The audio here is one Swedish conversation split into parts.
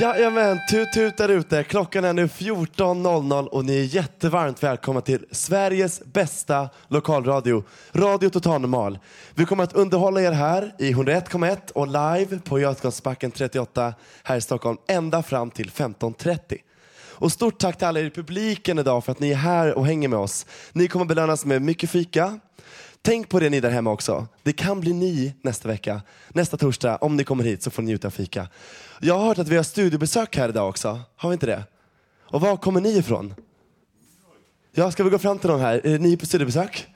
Jajamän, tut tut där ute. Klockan är nu 14.00 och ni är jättevarmt välkomna till Sveriges bästa lokalradio, Radio Total Normal. Vi kommer att underhålla er här i 101,1 och live på Götgatsbacken 38 här i Stockholm ända fram till 15.30. Och stort tack till alla er i publiken idag för att ni är här och hänger med oss. Ni kommer belönas med mycket fika. Tänk på det ni där hemma också. Det kan bli ni nästa vecka. Nästa torsdag, om ni kommer hit så får ni njuta av fika. Jag har hört att vi har studiebesök här idag också. Har vi inte det? Och var kommer ni ifrån? Ja, ska vi gå fram till någon här? Är ni på studiebesök?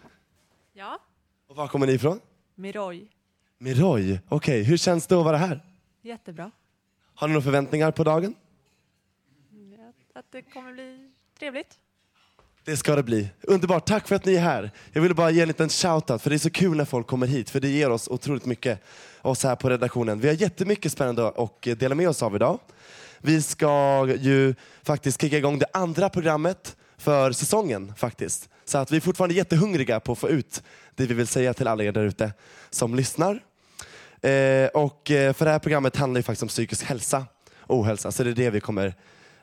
Ja, Och var kommer ni ifrån? Miroj. Miroj. Okej, hur känns det att vara här? Jättebra. Har ni några förväntningar på dagen? Att det kommer bli trevligt. Det ska det bli. Underbart, tack för att ni är här. Jag ville bara ge en liten shout-out för det är så kul när folk kommer hit, för det ger oss otroligt mycket, oss här på redaktionen. Vi har jättemycket spännande att eh, dela med oss av idag. Vi ska ju faktiskt kicka igång det andra programmet för säsongen faktiskt. Så att vi är fortfarande jättehungriga på att få ut det vi vill säga till alla er där ute som lyssnar. Eh, och eh, för det här programmet handlar ju faktiskt om psykisk hälsa och ohälsa, så det är det vi kommer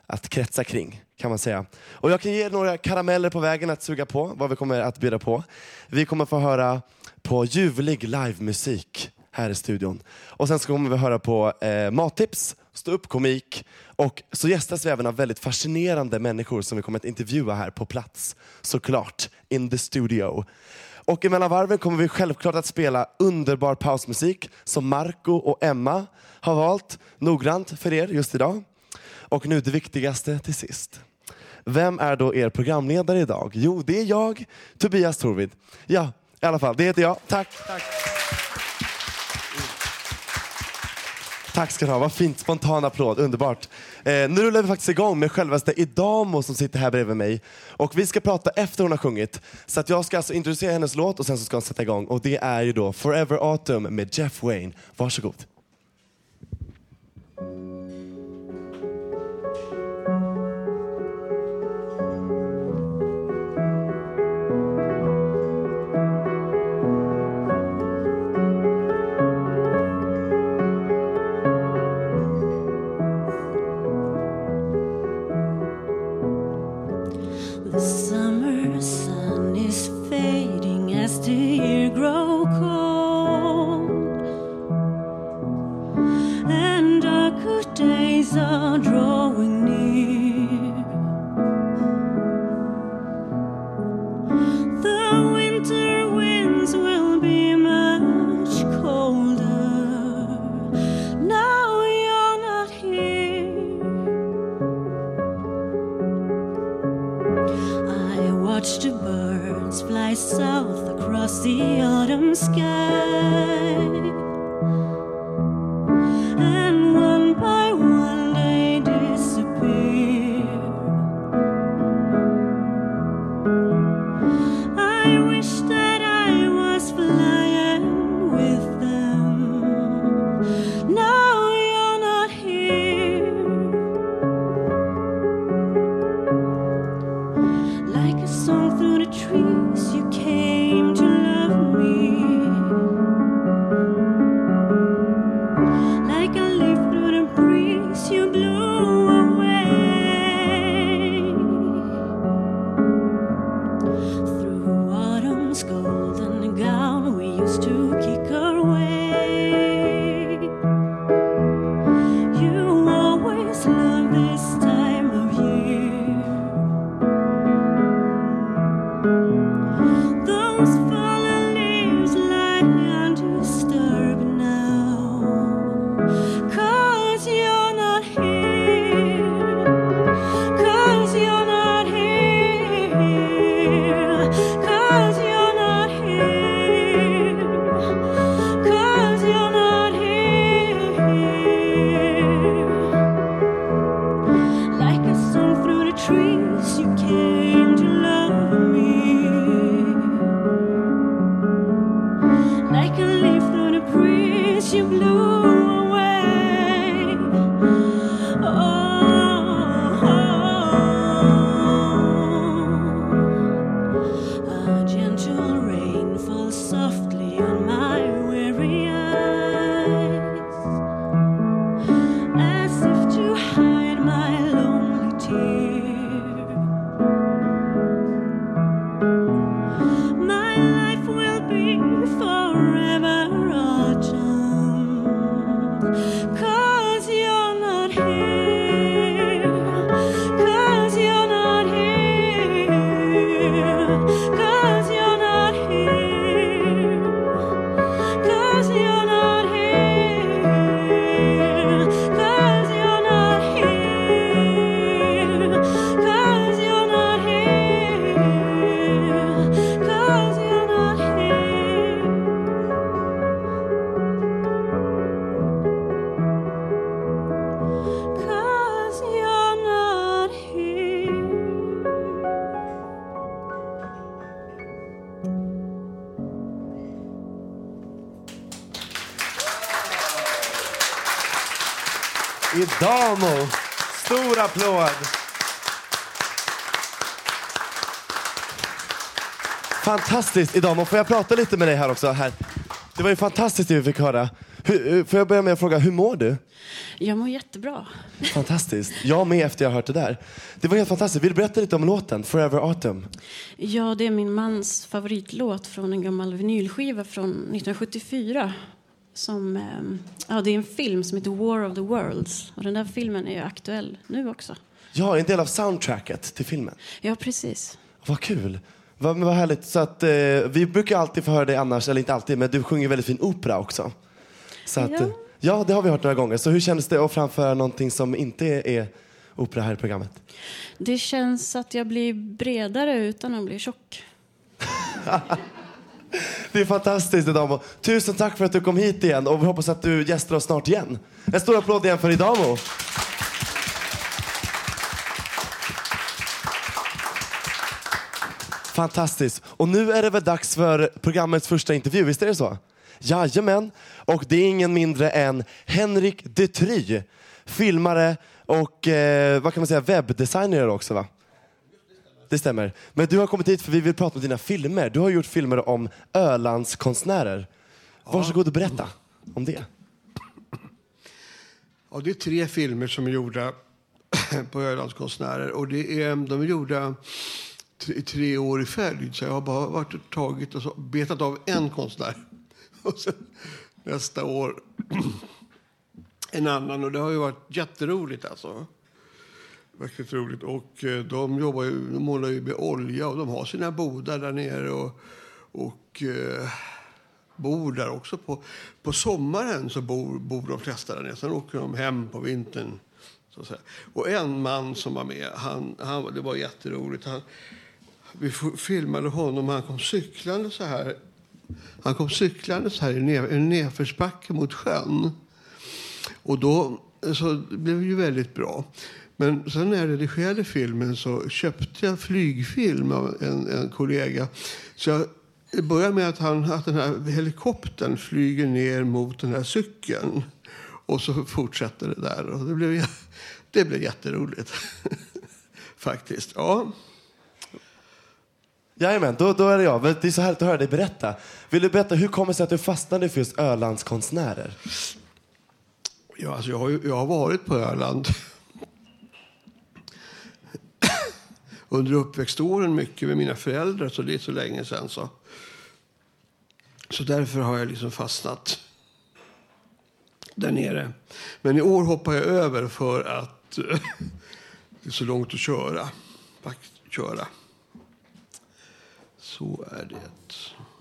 att kretsa kring kan man säga. Och jag kan ge er några karameller på vägen att suga på, vad vi kommer att bjuda på. Vi kommer få höra på ljuvlig livemusik här i studion. Och sen så kommer vi höra på eh, mattips, ståuppkomik och så gästas vi även av väldigt fascinerande människor som vi kommer att intervjua här på plats. Såklart, in the studio. Och emellan varven kommer vi självklart att spela underbar pausmusik som Marco och Emma har valt noggrant för er just idag. Och nu det viktigaste till sist. Vem är då er programledare idag? Jo, det är jag, Tobias Torvid. Ja, i alla fall, det heter jag. Tack. Tack, Tack ska du ha, vad fint. Spontan applåd, underbart. Eh, nu rullar vi faktiskt igång med självaste Idamo som sitter här bredvid mig. Och vi ska prata efter hon har sjungit. Så att jag ska alltså introducera hennes låt och sen så ska hon sätta igång. Och det är ju då Forever Autumn med Jeff Wayne. Varsågod. todas. Sky. Applåd! Fantastiskt Idamo. Får jag prata lite med dig här också? Här. Det var ju fantastiskt det vi fick höra. Hur, hur- får jag börja med att fråga, hur mår du? Jag mår jättebra. Fantastiskt. Jag med efter jag hört det där. Det var helt fantastiskt. Vill du berätta lite om låten Forever Autumn? Ja, det är min mans favoritlåt från en gammal vinylskiva från 1974. Som, ehm, ja, det är en film som heter War of the Worlds. Och den där filmen är ju aktuell nu också. Ja, en del av soundtracket till filmen. Ja, precis. Vad kul. Vad, vad härligt. Så att, eh, vi brukar alltid få höra dig annars, eller inte alltid, men du sjunger väldigt fin opera också. Så att, Ja. eh, ja, det har vi hört några gånger. Så hur kändes det att framföra någonting som inte är, är opera här i programmet? Det känns att jag blir bredare utan att bli tjock. Det är fantastiskt Idamo. Tusen tack för att du kom hit igen och vi hoppas att du gästar oss snart igen. En stor applåd igen för Idamo. Fantastiskt. Och nu är det väl dags för programmets första intervju, visst är det så? Jajamän. Och det är ingen mindre än Henrik Detry. Filmare och eh, vad kan man säga, webbdesigner också va? Det stämmer. Men du har kommit hit för vi vill prata om dina filmer. Du har gjort filmer om Ölandskonstnärer. Varsågod och berätta om det. Ja, det är tre filmer som är gjorda på Ölandskonstnärer. Och det är, de är gjorda tre, tre år i följd. Så jag har bara varit och tagit och så, betat av en konstnär. Och sen nästa år en annan. Och det har ju varit jätteroligt alltså. Verkligt roligt. Och eh, de jobbar ju, de målar ju med olja och de har sina bodar där nere. Och, och eh, bor där också. På, på sommaren så bor, bor de flesta där nere. Sen åker de hem på vintern. Så att säga. Och en man som var med, han, han, det var jätteroligt. Han, vi filmade honom, han kom cyklande så här. Han kom cyklande så här i en nedförsbacke mot sjön. Och då så det blev ju väldigt bra. Men sen när jag redigerade filmen så köpte jag flygfilm av en, en kollega. Så jag det börjar med att, han, att den här helikoptern flyger ner mot den här cykeln. Och så fortsätter det där. Och det blev, det blev jätteroligt. Faktiskt. Ja. Jajamän, då, då är det jag. Det är så härligt att höra dig berätta. Vill du berätta, hur kommer det sig att du fastnade för just Ölands konstnärer? Ja, alltså jag, har jag har varit på Öland under uppväxtåren mycket med mina föräldrar, så det är så länge sedan. Så, så därför har jag liksom fastnat där nere. Men i år hoppar jag över för att det är så långt att köra. Faktiskt, köra. Så är det.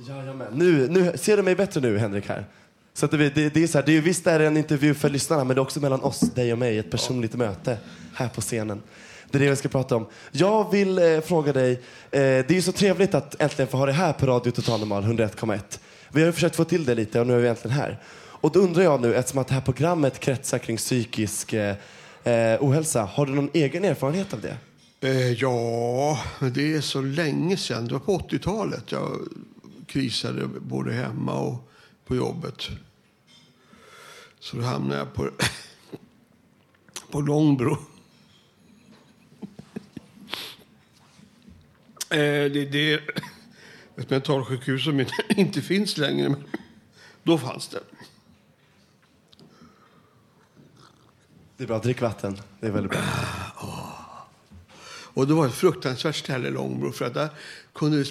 Jajamän. Nu, nu, ser du mig bättre nu, Henrik? här? Så att det, det, det är så här, det är, visst är det en intervju för lyssnarna, men det är också mellan oss, dig och mig, ett personligt möte här på scenen. Det är det vi ska prata om. Jag vill eh, fråga dig, eh, det är ju så trevligt att äntligen få ha dig här på Radio Total Normal 101,1. Vi har ju försökt få till det lite och nu är vi äntligen här. Och då undrar jag nu, eftersom att det här programmet kretsar kring psykisk eh, eh ohälsa, har du någon egen erfarenhet av det? Eh, ja, det är så länge sedan. Det var på 80-talet jag krisade både hemma och på jobbet. Så då hamnade jag på, på Långbro. Det, det är ett mentalsjukhus som inte, finns längre, men då fanns det. Det är bra, drick vatten. Det är väldigt bra. Och det var ett fruktansvärt ställe, Långbro, för att där kunde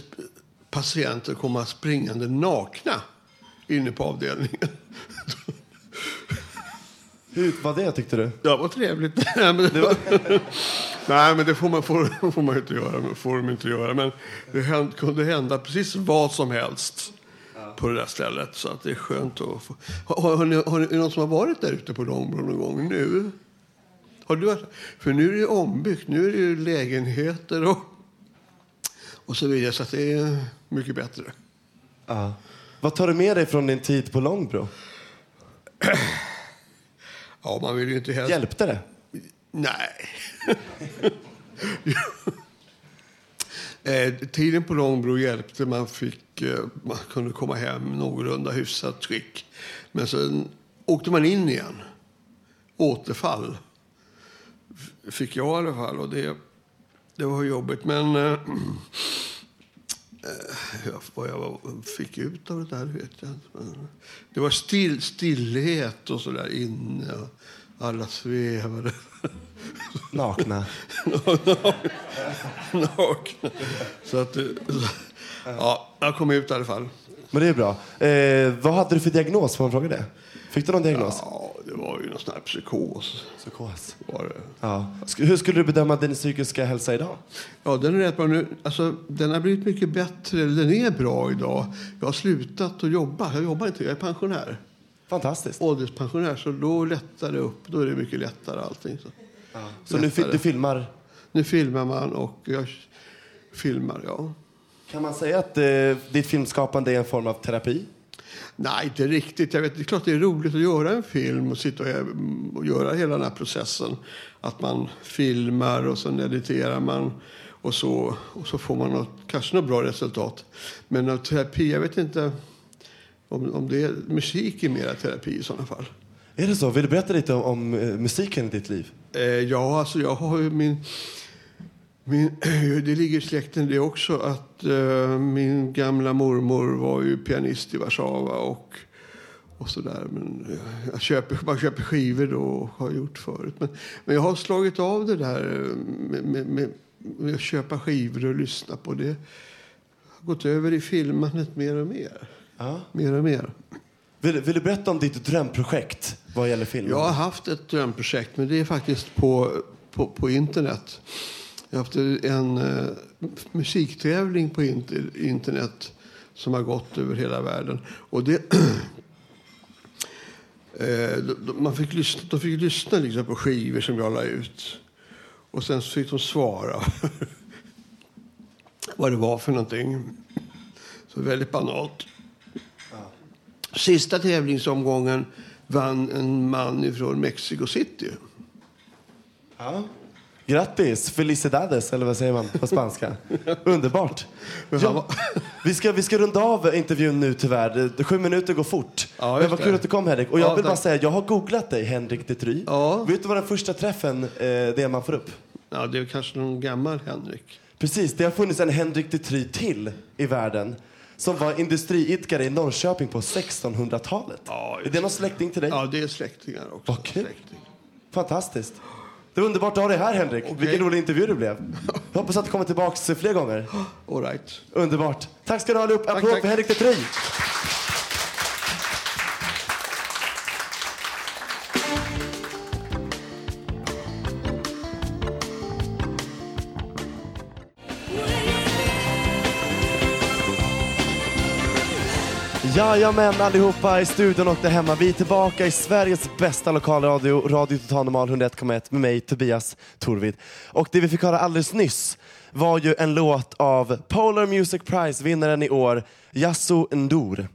patienter komma springande nakna inne på avdelningen. Hur var det tyckte du? Ja, vad trevligt. Det, var... Nej, men det får man, får, får man ju inte göra. får de inte göra. Men det händ, kunde hända precis vad som helst på det där stället. Så att det är skönt att få... Har, har, ni, har ni, är det någon som har varit där ute på Långbro någon gång nu? Har du varit? För nu är det ombyggt. Nu är det ju lägenheter och, och så vidare. Så att det är mycket bättre. Ja. Vad tar du med dig från din tid på Långbro? Ja, man vill ju inte helst... Hjälpte det? Nej. eh, tiden på Långbro hjälpte. Man, fick, eh, man kunde komma hem någorlunda hyfsat skick. Men sen åkte man in igen. Återfall. f- fick jag i alla fall. Och det, det var jobbigt. Men eh, eh, vad jag fick ut av det där vet jag inte. Men Det var still, stillhet och så där inne. Alla svävade. Nakna. Nakna. Så att, så, ja, jag kom ut i alla fall. Men det är bra. Eh, vad hade du för diagnos? Får man fråga det? Fick du någon diagnos? Ja, det var ju någon sån här psykos. Psykos. Var det. Ja. Sk- Hur skulle du bedöma din psykiska hälsa idag? Ja, den är rätt bra nu. Alltså, den har blivit mycket bättre. Den är bra idag. Jag har slutat att jobba. Jag jobbar inte. Jag är pensionär. Fantastiskt. Ålderspensionär. Så då lättar det upp. Då är det mycket lättare allting. Så, Så nu du filmar? nu filmar man och jag filmar, ja. Kan man säga att eh, ditt filmskapande är en form av terapi? Nej, inte riktigt. Jag vet, det är klart det är roligt att göra en film och sitta och, och göra hela den här processen. Att man filmar och sen editerar man och så, och så får man något, kanske något bra resultat. Men av terapi, jag vet inte om, om det är, musik är mera terapi i sådana fall. Är det så? Vill du berätta lite om, om eh, musiken i ditt liv? Eh, ja, alltså jag har ju min... min det ligger i släkten det också att eh, min gamla mormor var ju pianist i Warszawa och, och sådär. Men eh, jag köper, man köper skivor då och har gjort förut. Men, men jag har slagit av det där eh, med, med, med, med att köpa skivor och lyssna på det. har gått över i filmandet mer och mer. Ja. Mer och mer. Vill, vill du berätta om ditt drömprojekt vad gäller film? Jag har haft ett drömprojekt, men det är faktiskt på, på, på internet. Jag har haft en eh, musiktävling på inter, internet som har gått över hela världen. Och det, eh, man fick lyssna, de fick lyssna liksom på skivor som jag la ut. Och sen så fick de svara vad det var för någonting. Så väldigt banalt. Sista tävlingsomgången vann en man från Mexico City. Ja. Grattis! Felicidades, eller vad säger man på spanska? Underbart! Ja, vi, ska, vi ska runda av intervjun nu tyvärr. Sju minuter går fort. Ja, Men vad kul att du kom Henrik. Och jag Ja, vill bara säga, jag har googlat dig, Henrik Detry. Vet du vad den första träffen eh, det är man får upp? Ja, det är kanske någon gammal Henrik. Precis, det har funnits en Henrik Detry till i världen som var industriidkare i Norrköping på 1600-talet. är det någon släkting till dig? Ja, det är släktingar också. Vad kul. Fantastiskt. Det är underbart att ha dig här Henrik. Vilken rolig intervju det blev. Jag hoppas att du kommer tillbaka fler gånger. All right. Underbart. Tack ska du ha allihop. Applåd tack. för Henrik Detry. Jajamän allihopa i studion och där hemma. Vi är tillbaka i Sveriges bästa lokalradio, Radio Total Normal 101,1 med mig Tobias Torvid. Och det vi fick höra alldeles nyss var ju en låt av Polar Music Prize-vinnaren i år, Yassou N'Dour.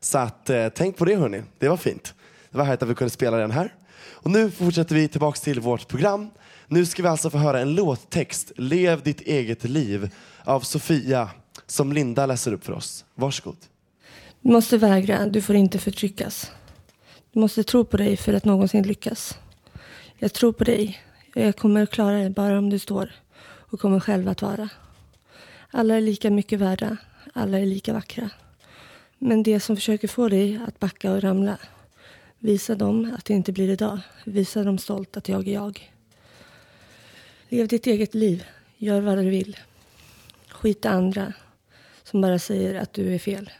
Så att, eh, tänk på det hörni, det var fint. Det var härligt att vi kunde spela den här. Och nu fortsätter vi tillbaks till vårt program. Nu ska vi alltså få höra en låttext, Lev ditt eget liv, av Sofia, som Linda läser upp för oss. Varsågod. Du måste vägra, du får inte förtryckas. Du måste tro på dig för att någonsin lyckas. Jag tror på dig. Jag kommer att klara det bara om du står och kommer själv att vara. Alla är lika mycket värda. Alla är lika vackra. Men det som försöker få dig att backa och ramla visa dem att det inte blir idag. Visa dem stolt att jag är jag. Lev ditt eget liv. Gör vad du vill. Skit i andra som bara säger att du är fel.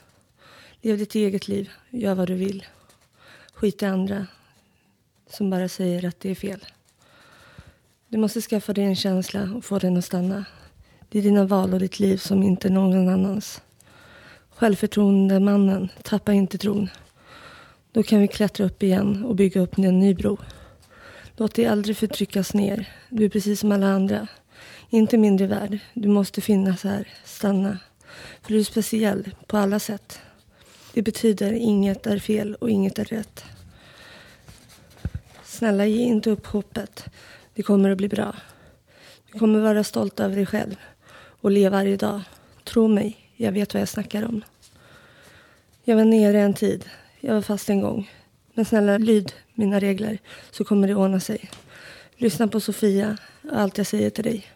Lev ditt eget liv. Gör vad du vill. Skit i andra som bara säger att det är fel. Du måste skaffa dig en känsla och få den att stanna. Det är dina val och ditt liv som inte är någon annans. Självförtroende mannen, tappa inte tron. Då kan vi klättra upp igen och bygga upp en ny bro. Låt dig aldrig förtryckas ner. Du är precis som alla andra. Inte mindre värd. Du måste finnas här. Stanna. För du är speciell på alla sätt. Det betyder inget är fel och inget är rätt. Snälla, ge inte upp hoppet. Det kommer att bli bra. Du kommer vara stolt över dig själv och le varje dag. Tro mig, jag vet vad jag snackar om. Jag var nere en tid. Jag var fast en gång. Men snälla, lyd mina regler så kommer det ordna sig. Lyssna på Sofia och allt jag säger till dig.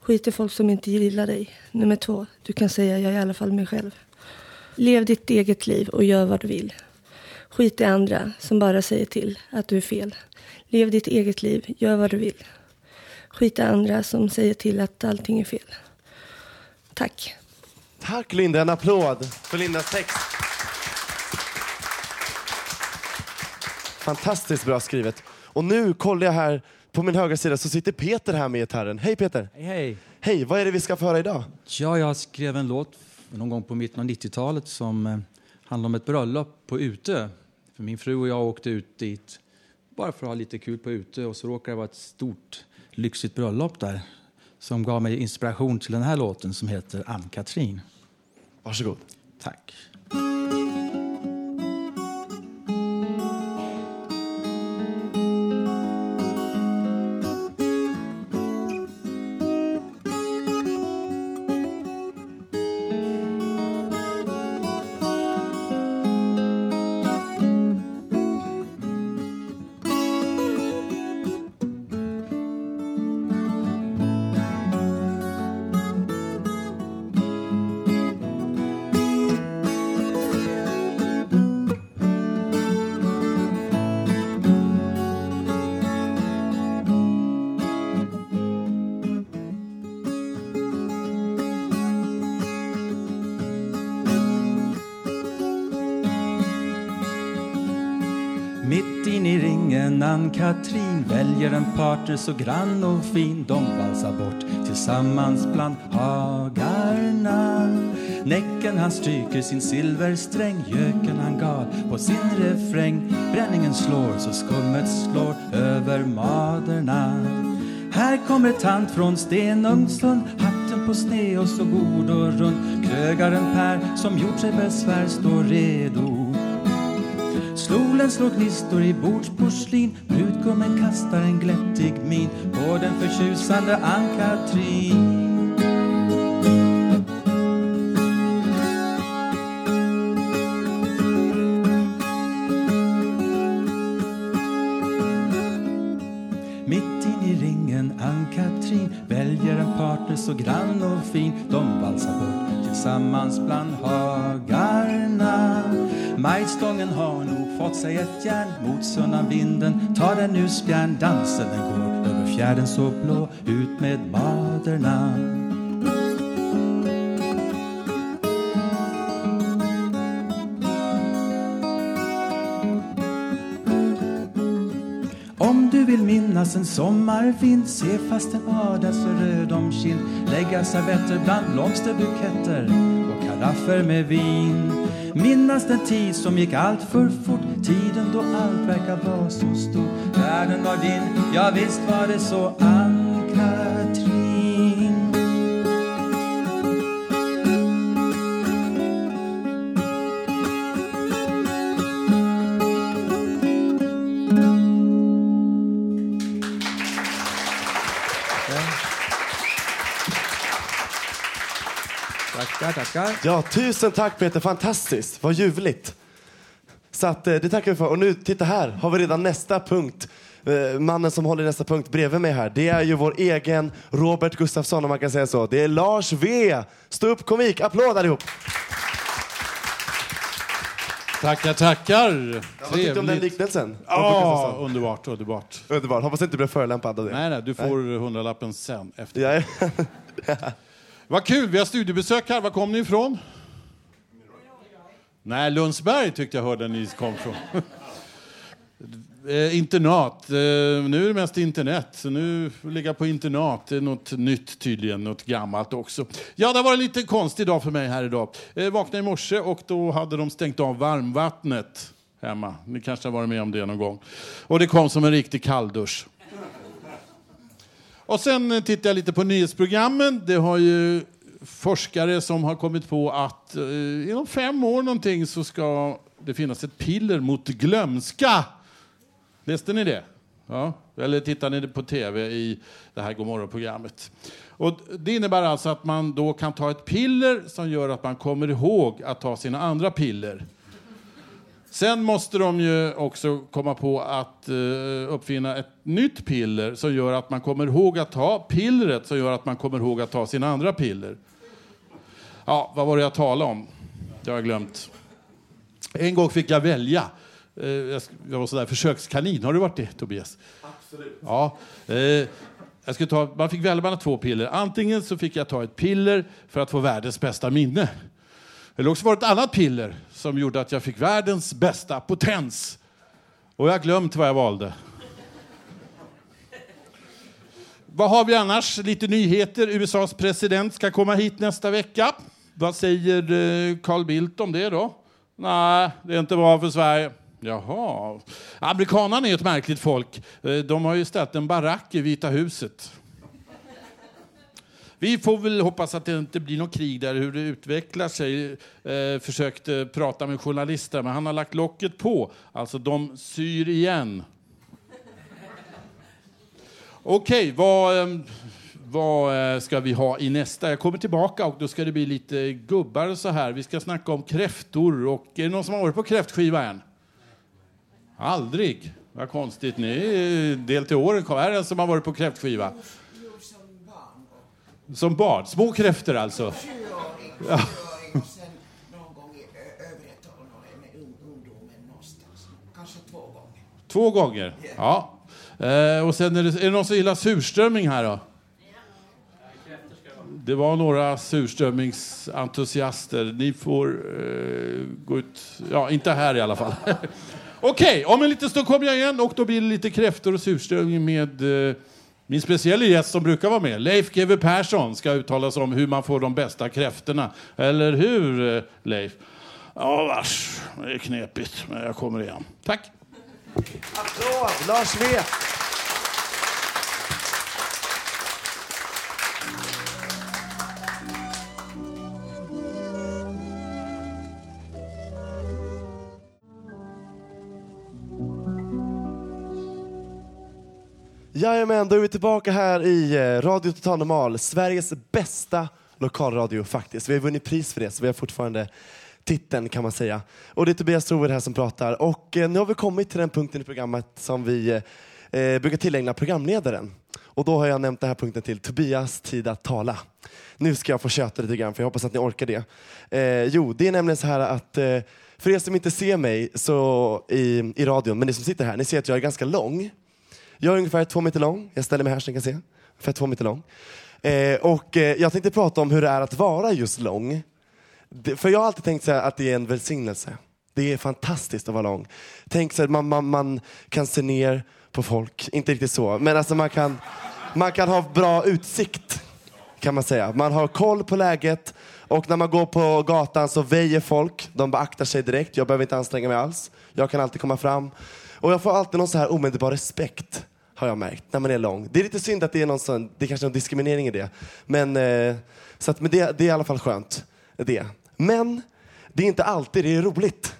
Skit i folk som inte gillar dig. Nummer två, du kan säga jag är i alla fall mig själv. Lev ditt eget liv och gör vad du vill. Skit i andra som bara säger till att du är fel. Lev ditt eget liv, gör vad du vill. Skit i andra som säger till att allting är fel. Tack. Tack Linda, en applåd för Lindas text. Fantastiskt bra skrivet. Och nu kollar jag här på min högra sida så sitter Peter här med gitarren. Hej Peter! Hej, hej. Hej, vad är det vi ska få höra idag? Ja, jag skrev en låt någon gång på mitten av 90-talet som eh, handlar om ett bröllop på Utö. För min fru och jag åkte ut dit bara för att ha lite kul på Utö och så råkade det vara ett stort lyxigt bröllop där som gav mig inspiration till den här låten som heter Ann-Katrin. Varsågod. Tack. Parter så grann och fin. De valsar bort tillsammans bland hagarna. Näcken han stryker sin silversträng Göken han gal. På sin refräng Bränningen slår så skummet slår över maderna. Här kommer tant från Stenungsund Hatten på sne och så god och rund. Krögaren Per som gjort sig besvär står redo. Solen slår gnistor i bordsporslin. Brudgummen kastar en glättig min på den förtjusande Ann-Katrin. Mitt i ringen Ann-Katrin väljer en partner så grann och fin. De valsar bort tillsammans bland hagarna. Majstången har nog fått sig ett järn mot vinden. Tar den nu spjärn Dansen den går över fjärden så blå Ut med maderna Om du vill minnas en sommarvind Se fast en ada så röd om kind. Lägga servetter bland blomsterbuketter Och karaffer med vin. Minnas den tid som gick allt för fort. Tiden då allt verkar vara så stort. Världen var din, ja visst var det så. Ann-Katrin Tackar. Ja, tusen tack Peter, fantastiskt. Vad ljuvligt. Så att, eh, det tackar vi för. Och nu, titta här, har vi redan nästa punkt. Eh, Mannen som håller nästa punkt bredvid mig här, det är ju vår egen Robert Gustafsson om man kan säga så. Det är Lars V. Stå upp komik, applåd allihop. Tackar, tackar. Ja, vad tyckte du om den liknelsen? Ja, underbart, underbart. Underbart, hoppas inte du blev förolämpad av det. Nej, nej, du får hundralappen sen. Efter. Ja. Vad kul, vi har studiebesök här. Var kom ni ifrån? Nej, Lundsberg tyckte jag hörde ni kom från. eh, internat. Eh, nu är det mest internet. Så nu ligga på internat. Det är något nytt tydligen, något gammalt också. Ja, det var en lite konstig dag för mig här idag. Eh, vaknade i morse och då hade de stängt av varmvattnet hemma. Ni kanske har varit med om det någon gång. Och det kom som en riktig kalldusch. Och sen tittar jag lite på nyhetsprogrammen. Det har ju forskare som har kommit på att eh, inom fem år någonting så ska det finnas ett piller mot glömska. Läste ni det? Ja. Eller tittar ni på tv i det här Gomorron-programmet? Och det innebär alltså att man då kan ta ett piller som gör att man kommer ihåg att ta sina andra piller. Sen måste de ju också komma på att eh, uppfinna ett nytt piller som gör att man kommer ihåg att ta pillret som gör att man kommer ihåg att ta sina andra piller. Ja, vad var det jag talade om? Det har jag glömt. En gång fick jag välja. Eh, jag var sådär försökskanin. Har du varit det, Tobias? Absolut. Ja. Eh, jag skulle ta, man fick välja mellan två piller. Antingen så fick jag ta ett piller för att få världens bästa minne. Eller också var det ett annat piller som gjorde att jag fick världens bästa potens. Och jag har glömt vad jag valde. Vad har vi annars? Lite nyheter. USAs president ska komma hit nästa vecka. Vad säger eh, Carl Bildt om det då? Nej, det är inte bra för Sverige. Jaha. Amerikanerna är ett märkligt folk. Eh, de har ju ställt en barack i Vita huset. Vi får väl hoppas att det inte blir något krig där, hur det utvecklar sig. Eh, försökte prata med journalister, men han har lagt locket på. Alltså, de syr igen. Okej, vad, ehm, vad eh, ska vi ha i nästa? Jag kommer tillbaka och då ska det bli lite gubbar och så här. Vi ska snacka om kräftor. Och är det någon som har varit på kräftskiva än? Aldrig. Vad konstigt. Ni är del till åren. Här är en som har varit på kräftskiva. Som barn? Små kräftor alltså? Ja. Två gånger? Ja. Eh, och sen är det, är det någon som gillar surströmming här då? Det var några surströmmingsentusiaster. Ni får eh, gå ut... Ja, inte här i alla fall. Okej, om en liten stund kommer jag igen och då blir det lite kräftor och surströmming med eh, min speciella gäst som brukar vara med. Leif GW Persson ska uttala sig om hur man får de bästa kräftorna. Eller hur, eh, Leif? Ja, vars. Det är knepigt, men jag kommer igen. Tack. Applåd! Lars vet! Jajamän, då är vi tillbaka här i eh, Radio Total Normal, Sveriges bästa lokalradio faktiskt. Vi har vunnit pris för det, så vi har fortfarande titeln kan man säga. Och det är Tobias Troed här som pratar. Och eh, nu har vi kommit till den punkten i programmet som vi eh, eh, brukar tillägna programledaren. Och då har jag nämnt den här punkten till Tobias tid att tala. Nu ska jag få köta lite grann, för jag hoppas att ni orkar det. Eh, jo, det är nämligen så här att eh, för er som inte ser mig så i, i radion, men ni som sitter här, ni ser att jag är ganska lång. Jag är ungefär två meter lång. Jag ställer mig här så ni kan se. Ungefär två meter lång. Eh, och eh, jag tänkte prata om hur det är att vara just lång. Det, för jag har alltid tänkt så här att det är en välsignelse. Det är fantastiskt att vara lång. Tänk så här, man, man, man kan se ner på folk. Inte riktigt så, men alltså man kan, man kan ha bra utsikt. Kan man säga. Man har koll på läget och när man går på gatan så väjer folk. De beaktar sig direkt. Jag behöver inte anstränga mig alls. Jag kan alltid komma fram. Och jag får alltid någon så här omedelbar respekt, har jag märkt, när man är lång. Det är lite synd att det är någon sån, det är kanske någon diskriminering i det. Men, eh, så att, men det, det är i alla fall skönt. Det. Men det är inte alltid det är roligt.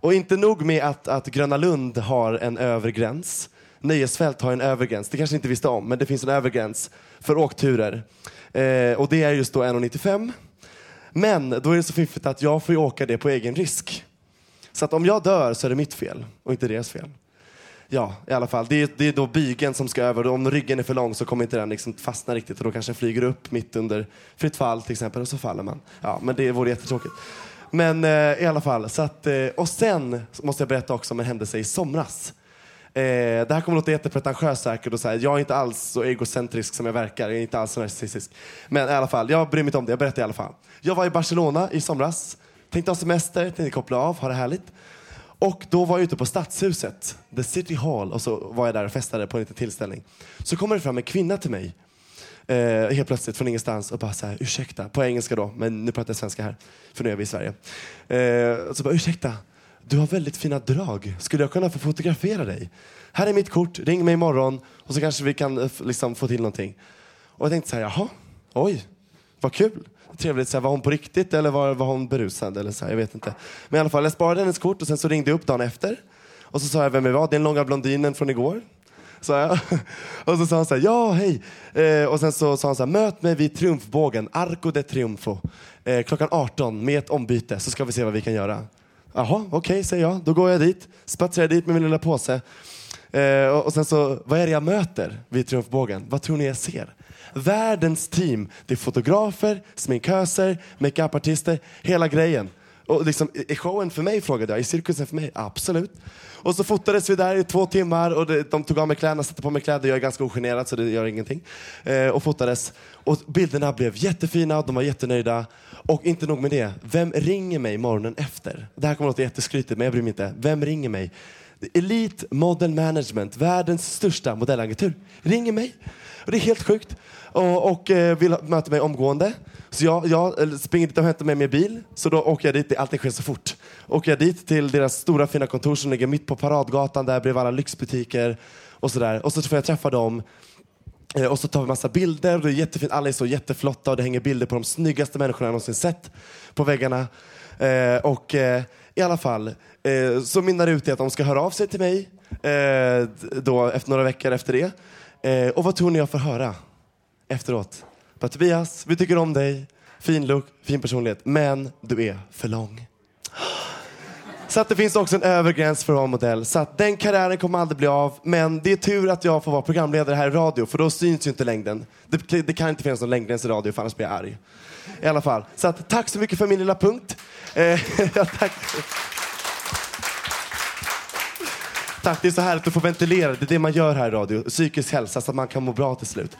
Och inte nog med att, att Gröna Lund har en övre gräns. Nöjesfält har en övre gräns. Det kanske ni inte visste om, men det finns en övre gräns för åkturer. Eh, och det är just då 1,95. Men då är det så fiffigt att jag får ju åka det på egen risk. Så att om jag dör så är det mitt fel och inte deras fel. Ja, i alla fall. Det är, det är då bygeln som ska över. Om ryggen är för lång så kommer inte den liksom fastna riktigt och då kanske den flyger upp mitt under fritt fall till exempel och så faller man. Ja, men det vore jättetråkigt. Men eh, i alla fall. Så att, eh, och sen måste jag berätta också om en händelse i somras. Eh, det här kommer låta jättepretentiöst säkert och så här, jag är inte alls så egocentrisk som jag verkar. Jag är inte alls så narcissistisk. Men i alla fall, jag bryr mig inte om det. Jag berättar i alla fall. Jag var i Barcelona i somras. Tänkte ha semester, tänkte koppla av, ha det härligt. Och då var jag ute på Stadshuset, The City Hall, och så var jag där och festade på en liten tillställning. Så kommer det fram en kvinna till mig, eh, helt plötsligt från ingenstans och bara så här, ursäkta, på engelska då, men nu pratar jag svenska här, för nu är vi i Sverige. Eh, så bara, ursäkta, du har väldigt fina drag, skulle jag kunna få fotografera dig? Här är mitt kort, ring mig imorgon och så kanske vi kan eh, liksom, få till någonting. Och jag tänkte så här, jaha, oj, vad kul. Trevligt, så här, var hon på riktigt eller var, var hon berusad? Eller så här, jag vet inte. Men i alla fall, jag sparade hennes kort och sen så ringde jag upp dagen efter. Och så sa jag vem jag var, det är den långa blondinen från igår. Så jag. Och så sa han så här, ja hej. Eh, och sen så sa han så här, möt mig vid triumfbågen, Arco de Triumfo. Eh, klockan 18 med ett ombyte så ska vi se vad vi kan göra. Jaha, okej, okay, säger jag. Då går jag dit, spatserar dit med min lilla påse. Eh, och, och sen så, vad är det jag möter vid Triumfbågen? Vad tror ni jag ser? Världens team. Det är fotografer, sminköser, makeupartister, hela grejen. Och liksom, I showen för mig? frågade jag. i cirkusen för mig? Absolut. Och så fotades vi där i två timmar och det, de tog av mig kläderna, satte på mig kläder. Jag är ganska ogenerad så det gör ingenting. Eh, och fotades. Och bilderna blev jättefina, och de var jättenöjda. Och inte nog med det, vem ringer mig morgonen efter? Det här kommer att låta jätteskrytigt men jag bryr mig inte. Vem ringer mig? Elite Model Management, världens största modellagentur, ringer mig. Och det är helt sjukt. Och, och eh, vill möta mig omgående. Så jag, jag eh, springer dit och hämtar mig med bil. Så då åker jag dit, allting sker så fort. Åker jag dit till deras stora fina kontor som ligger mitt på Paradgatan där bredvid alla lyxbutiker. Och, sådär. och så får jag träffa dem. Eh, och så tar vi massa bilder. Och det är jättefint. Alla är så jätteflotta och det hänger bilder på de snyggaste människorna jag någonsin sett på väggarna. Eh, och eh, i alla fall eh, så mynnar det ut i att de ska höra av sig till mig eh, då, efter några veckor efter det. Eh, och vad tror ni jag får höra efteråt? Bara, Tobias, vi tycker om dig. Fin look, fin personlighet. Men du är för lång. Så att det finns också en övergräns för att vara modell. Så att den karriären kommer aldrig bli av. Men det är tur att jag får vara programledare här i radio för då syns ju inte längden. Det, det kan inte finnas någon längdgräns i radio för annars blir jag arg. I alla fall. Så att, tack så mycket för min lilla punkt. Eh, ja, tack. Tack, det är så härligt att få ventilera. Det är det man gör här i radio. Psykisk hälsa så att man kan må bra till slut.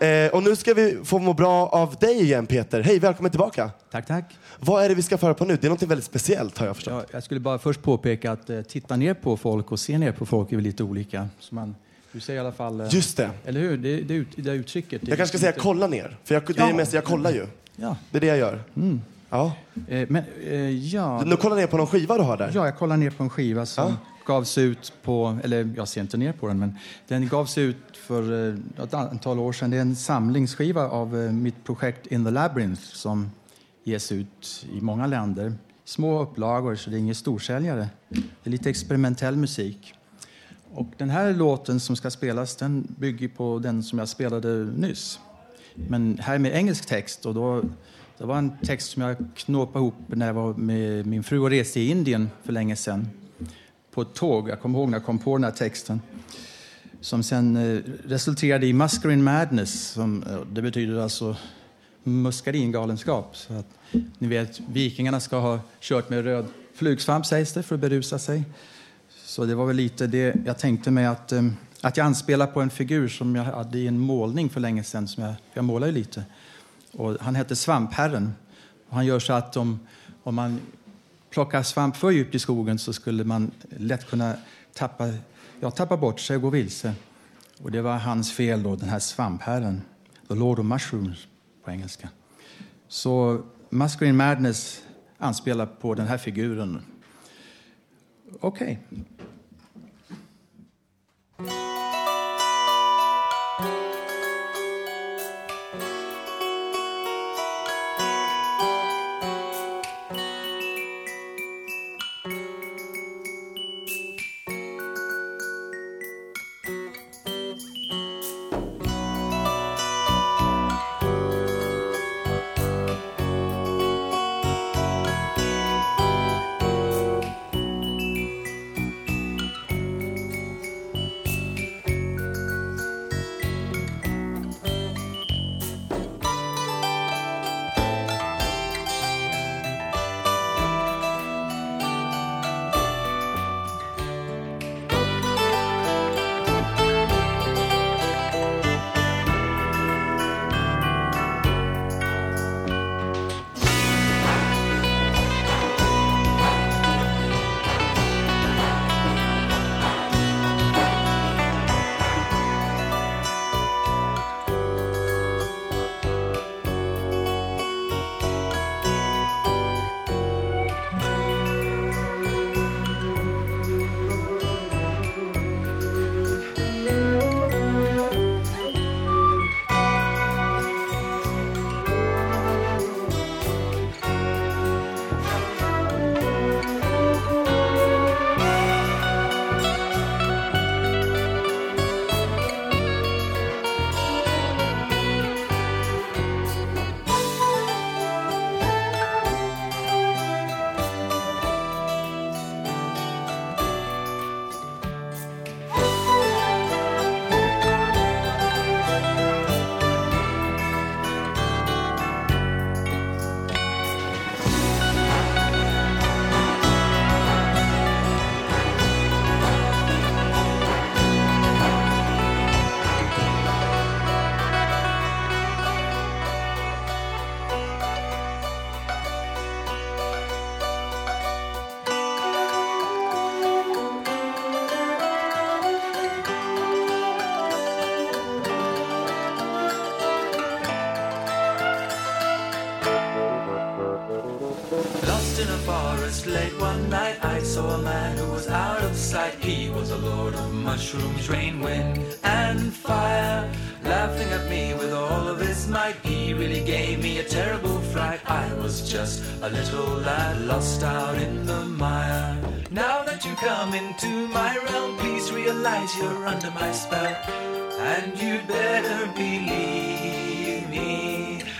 Eh, och nu ska vi få må bra av dig igen Peter. Hej, välkommen tillbaka. Tack, tack. Vad är det vi ska föra på nu? Det är något väldigt speciellt har jag förstått. Ja, jag skulle bara först påpeka att eh, titta ner på folk och se ner på folk är väl lite olika. Så man, du säger i alla fall... Eh, Just det. Eller hur? Det, det, ut, det uttrycket. Det Jag kanske ska säga kolla ner. För jag, det är mest, jag kollar ju. Ja. Det är det jag gör. Mm. Ja. Eh, men, eh, ja. Du kollar ner på någon skiva du har där? Ja, jag kollar ner på en skiva som Ja gavs ut på, eller jag ser inte ner på den, men den gavs ut för eh, ett antal år sedan. Det är en samlingsskiva av eh, mitt projekt In the Labyrinth som ges ut i många länder. Små upplagor, så det är ingen storsäljare. Det är lite experimentell musik. Och den här låten som ska spelas, den bygger på den som jag spelade nyss. Men här med engelsk text och då det var en text som jag knåpade ihop när jag var med min fru och reste i Indien för länge sedan. På ett tåg. Jag kommer ihåg när jag kom på den här texten. Som sen eh, resulterade i Muscarine Madness. Som, eh, det betyder alltså muskaringalenskap. Så att, ni vet, vikingarna ska ha kört med röd flugsvamp sägs det för att berusa sig. Så det var väl lite det jag tänkte mig att, eh, att jag anspelar på en figur som jag hade i en målning för länge sedan. Som jag, jag målar ju lite. Och han hette Svampherren. Och han gör så att om, om man plockar svamp för djupt i skogen så skulle man lätt kunna tappa, ja, tappa bort sig och gå vilse. Och det var hans fel då, den här svampherren. The Lord of Mushrooms på engelska. Så Masculine Madness anspelar på den här figuren. Okej. Okay. Saw a man who was out of sight. He was a lord of mushrooms, rain, wind, and fire. Laughing at me with all of his might, he really gave me a terrible fright. I was just a little lad lost out in the mire. Now that you come into my realm, please realize you're under my spell. And you'd better believe me.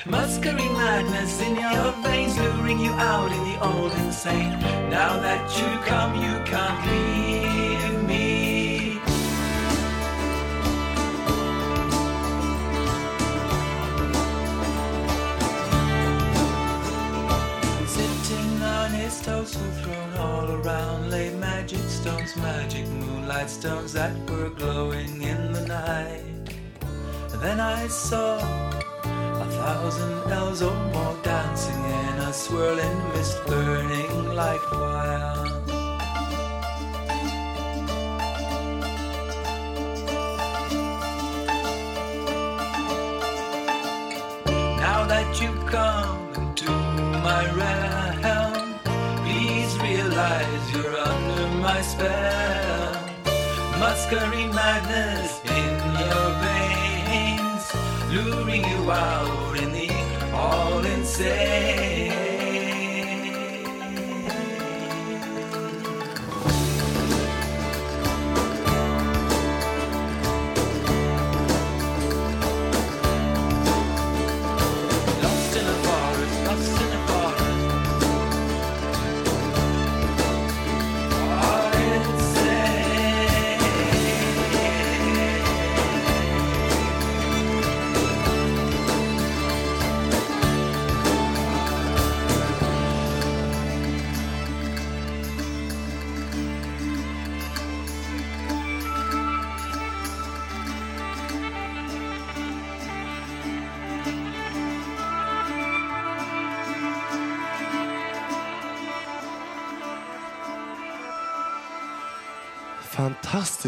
Muscarine madness in your veins, luring you out in the old insane. Now that you come, you can't leave me. Sitting on his toes, thrown all around, lay magic stones, magic moonlight stones that were glowing in the night. Then I saw thousand elves or more dancing in a swirling mist, burning like fire. Now that you've come into my realm, please realize you're under my spell. Muscarine madness in luring you out in the all insane.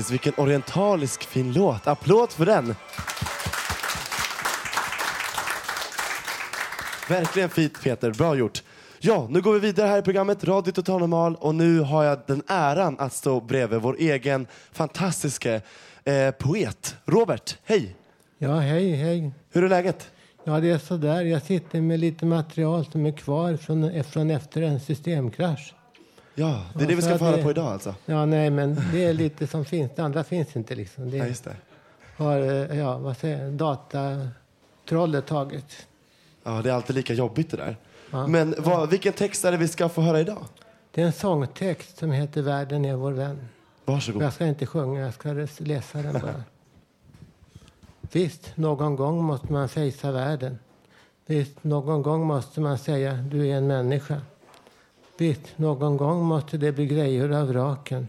Fantastiskt, vilken orientalisk fin låt. Applåd för den. Verkligen fint Peter, bra gjort. Ja, nu går vi vidare här i programmet Radio Total Normal och nu har jag den äran att stå bredvid vår egen fantastiska eh, poet. Robert, hej! Ja, hej, hej. Hur är läget? Ja, det är så där. Jag sitter med lite material som är kvar från, från efter en systemkrasch. Ja, det är det vi ska få höra på idag alltså. Ja, nej, men det är lite som finns. Det andra finns inte liksom. Det Ja, just det. har, eh, ja, vad säger jag, datatrollet tagit. Ja, det är alltid lika jobbigt det där. Ja. Men vad, vilken text är det vi ska få höra idag? Det är en sångtext som heter Världen är vår vän. Varsågod. Jag ska inte sjunga, jag ska läsa den bara. Visst, någon gång måste man fejsa världen. Visst, någon gång måste man säga du är en människa. Vet, någon gång måste det bli grejer av raken.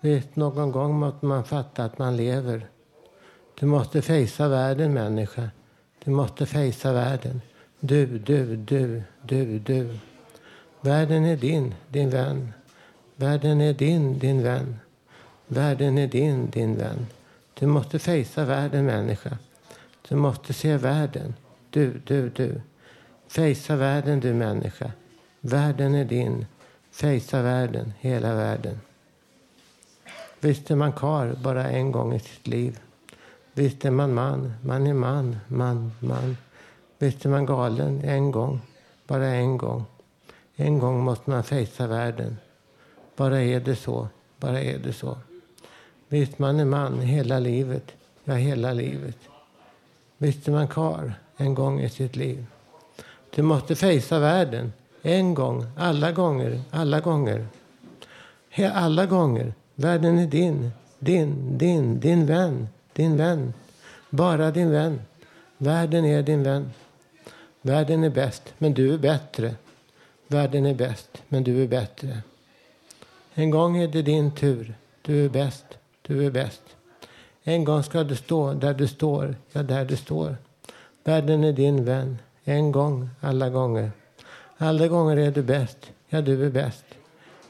Vet, någon gång måste man fatta att man lever. Du måste fejsa världen, människa. Du måste fejsa världen. Du, du, du, du, du. Världen är din, din vän. Världen är din, din vän. Världen är din, din vän. Du måste fejsa världen, människa. Du måste se världen. Du, du, du. Fejsa världen, du människa. Världen är din. Fejsa världen, hela världen. Visst är man kar bara en gång i sitt liv. Visst är man man, man är man, man, man. Visst är man galen en gång, bara en gång. En gång måste man fejsa världen. Bara är det så, bara är det så. Visst man är man hela livet, ja hela livet. Visst är man kar en gång i sitt liv. Du måste fejsa världen. En gång, alla gånger, alla gånger. Alla gånger. Världen är din, din, din, din vän, din vän. Bara din vän. Världen är din vän. Världen är bäst, men du är bättre. Världen är bäst, men du är bättre. En gång är det din tur. Du är bäst, du är bäst. En gång ska du stå där du står, ja där du står. Världen är din vän. En gång, alla gånger. Alla gånger är du bäst. Ja, du är bäst.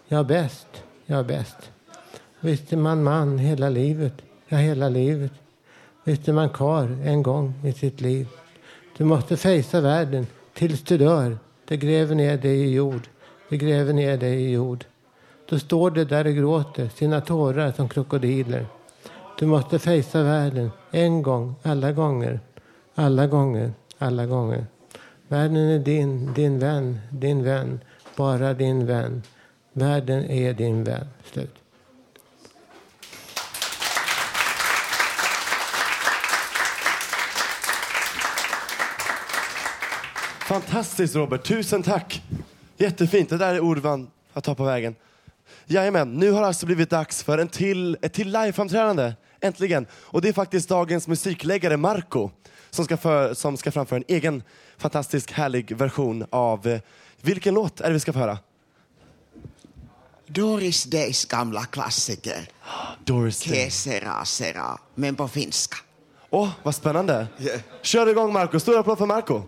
Ja, bäst. Ja, bäst. Visst är man man hela livet. Ja, hela livet. Visst är man kar en gång i sitt liv. Du måste fejsa världen tills du dör. Det gräver ner dig i jord. det gräver ner dig i jord. Då står du där och gråter sina tårar som krokodiler. Du måste fejsa världen en gång, alla gånger. Alla gånger, alla gånger. Världen är din, din vän, din vän. Bara din vän. Världen är din vän. Slut. Fantastiskt Robert, tusen tack. Jättefint, det där är ord man har ta på vägen. Jajamän, nu har det alltså blivit dags för en till, ett till liveframträdande. Äntligen. Och det är faktiskt dagens musikläggare Marco som ska, för, som ska framföra en egen fantastisk härlig version av eh, vilken låt är det vi ska få höra? Doris Days gamla klassiker. Doris Day. Sera sera, men på finska. Åh, vad spännande. Kör igång Marco, stor applåd för Marco.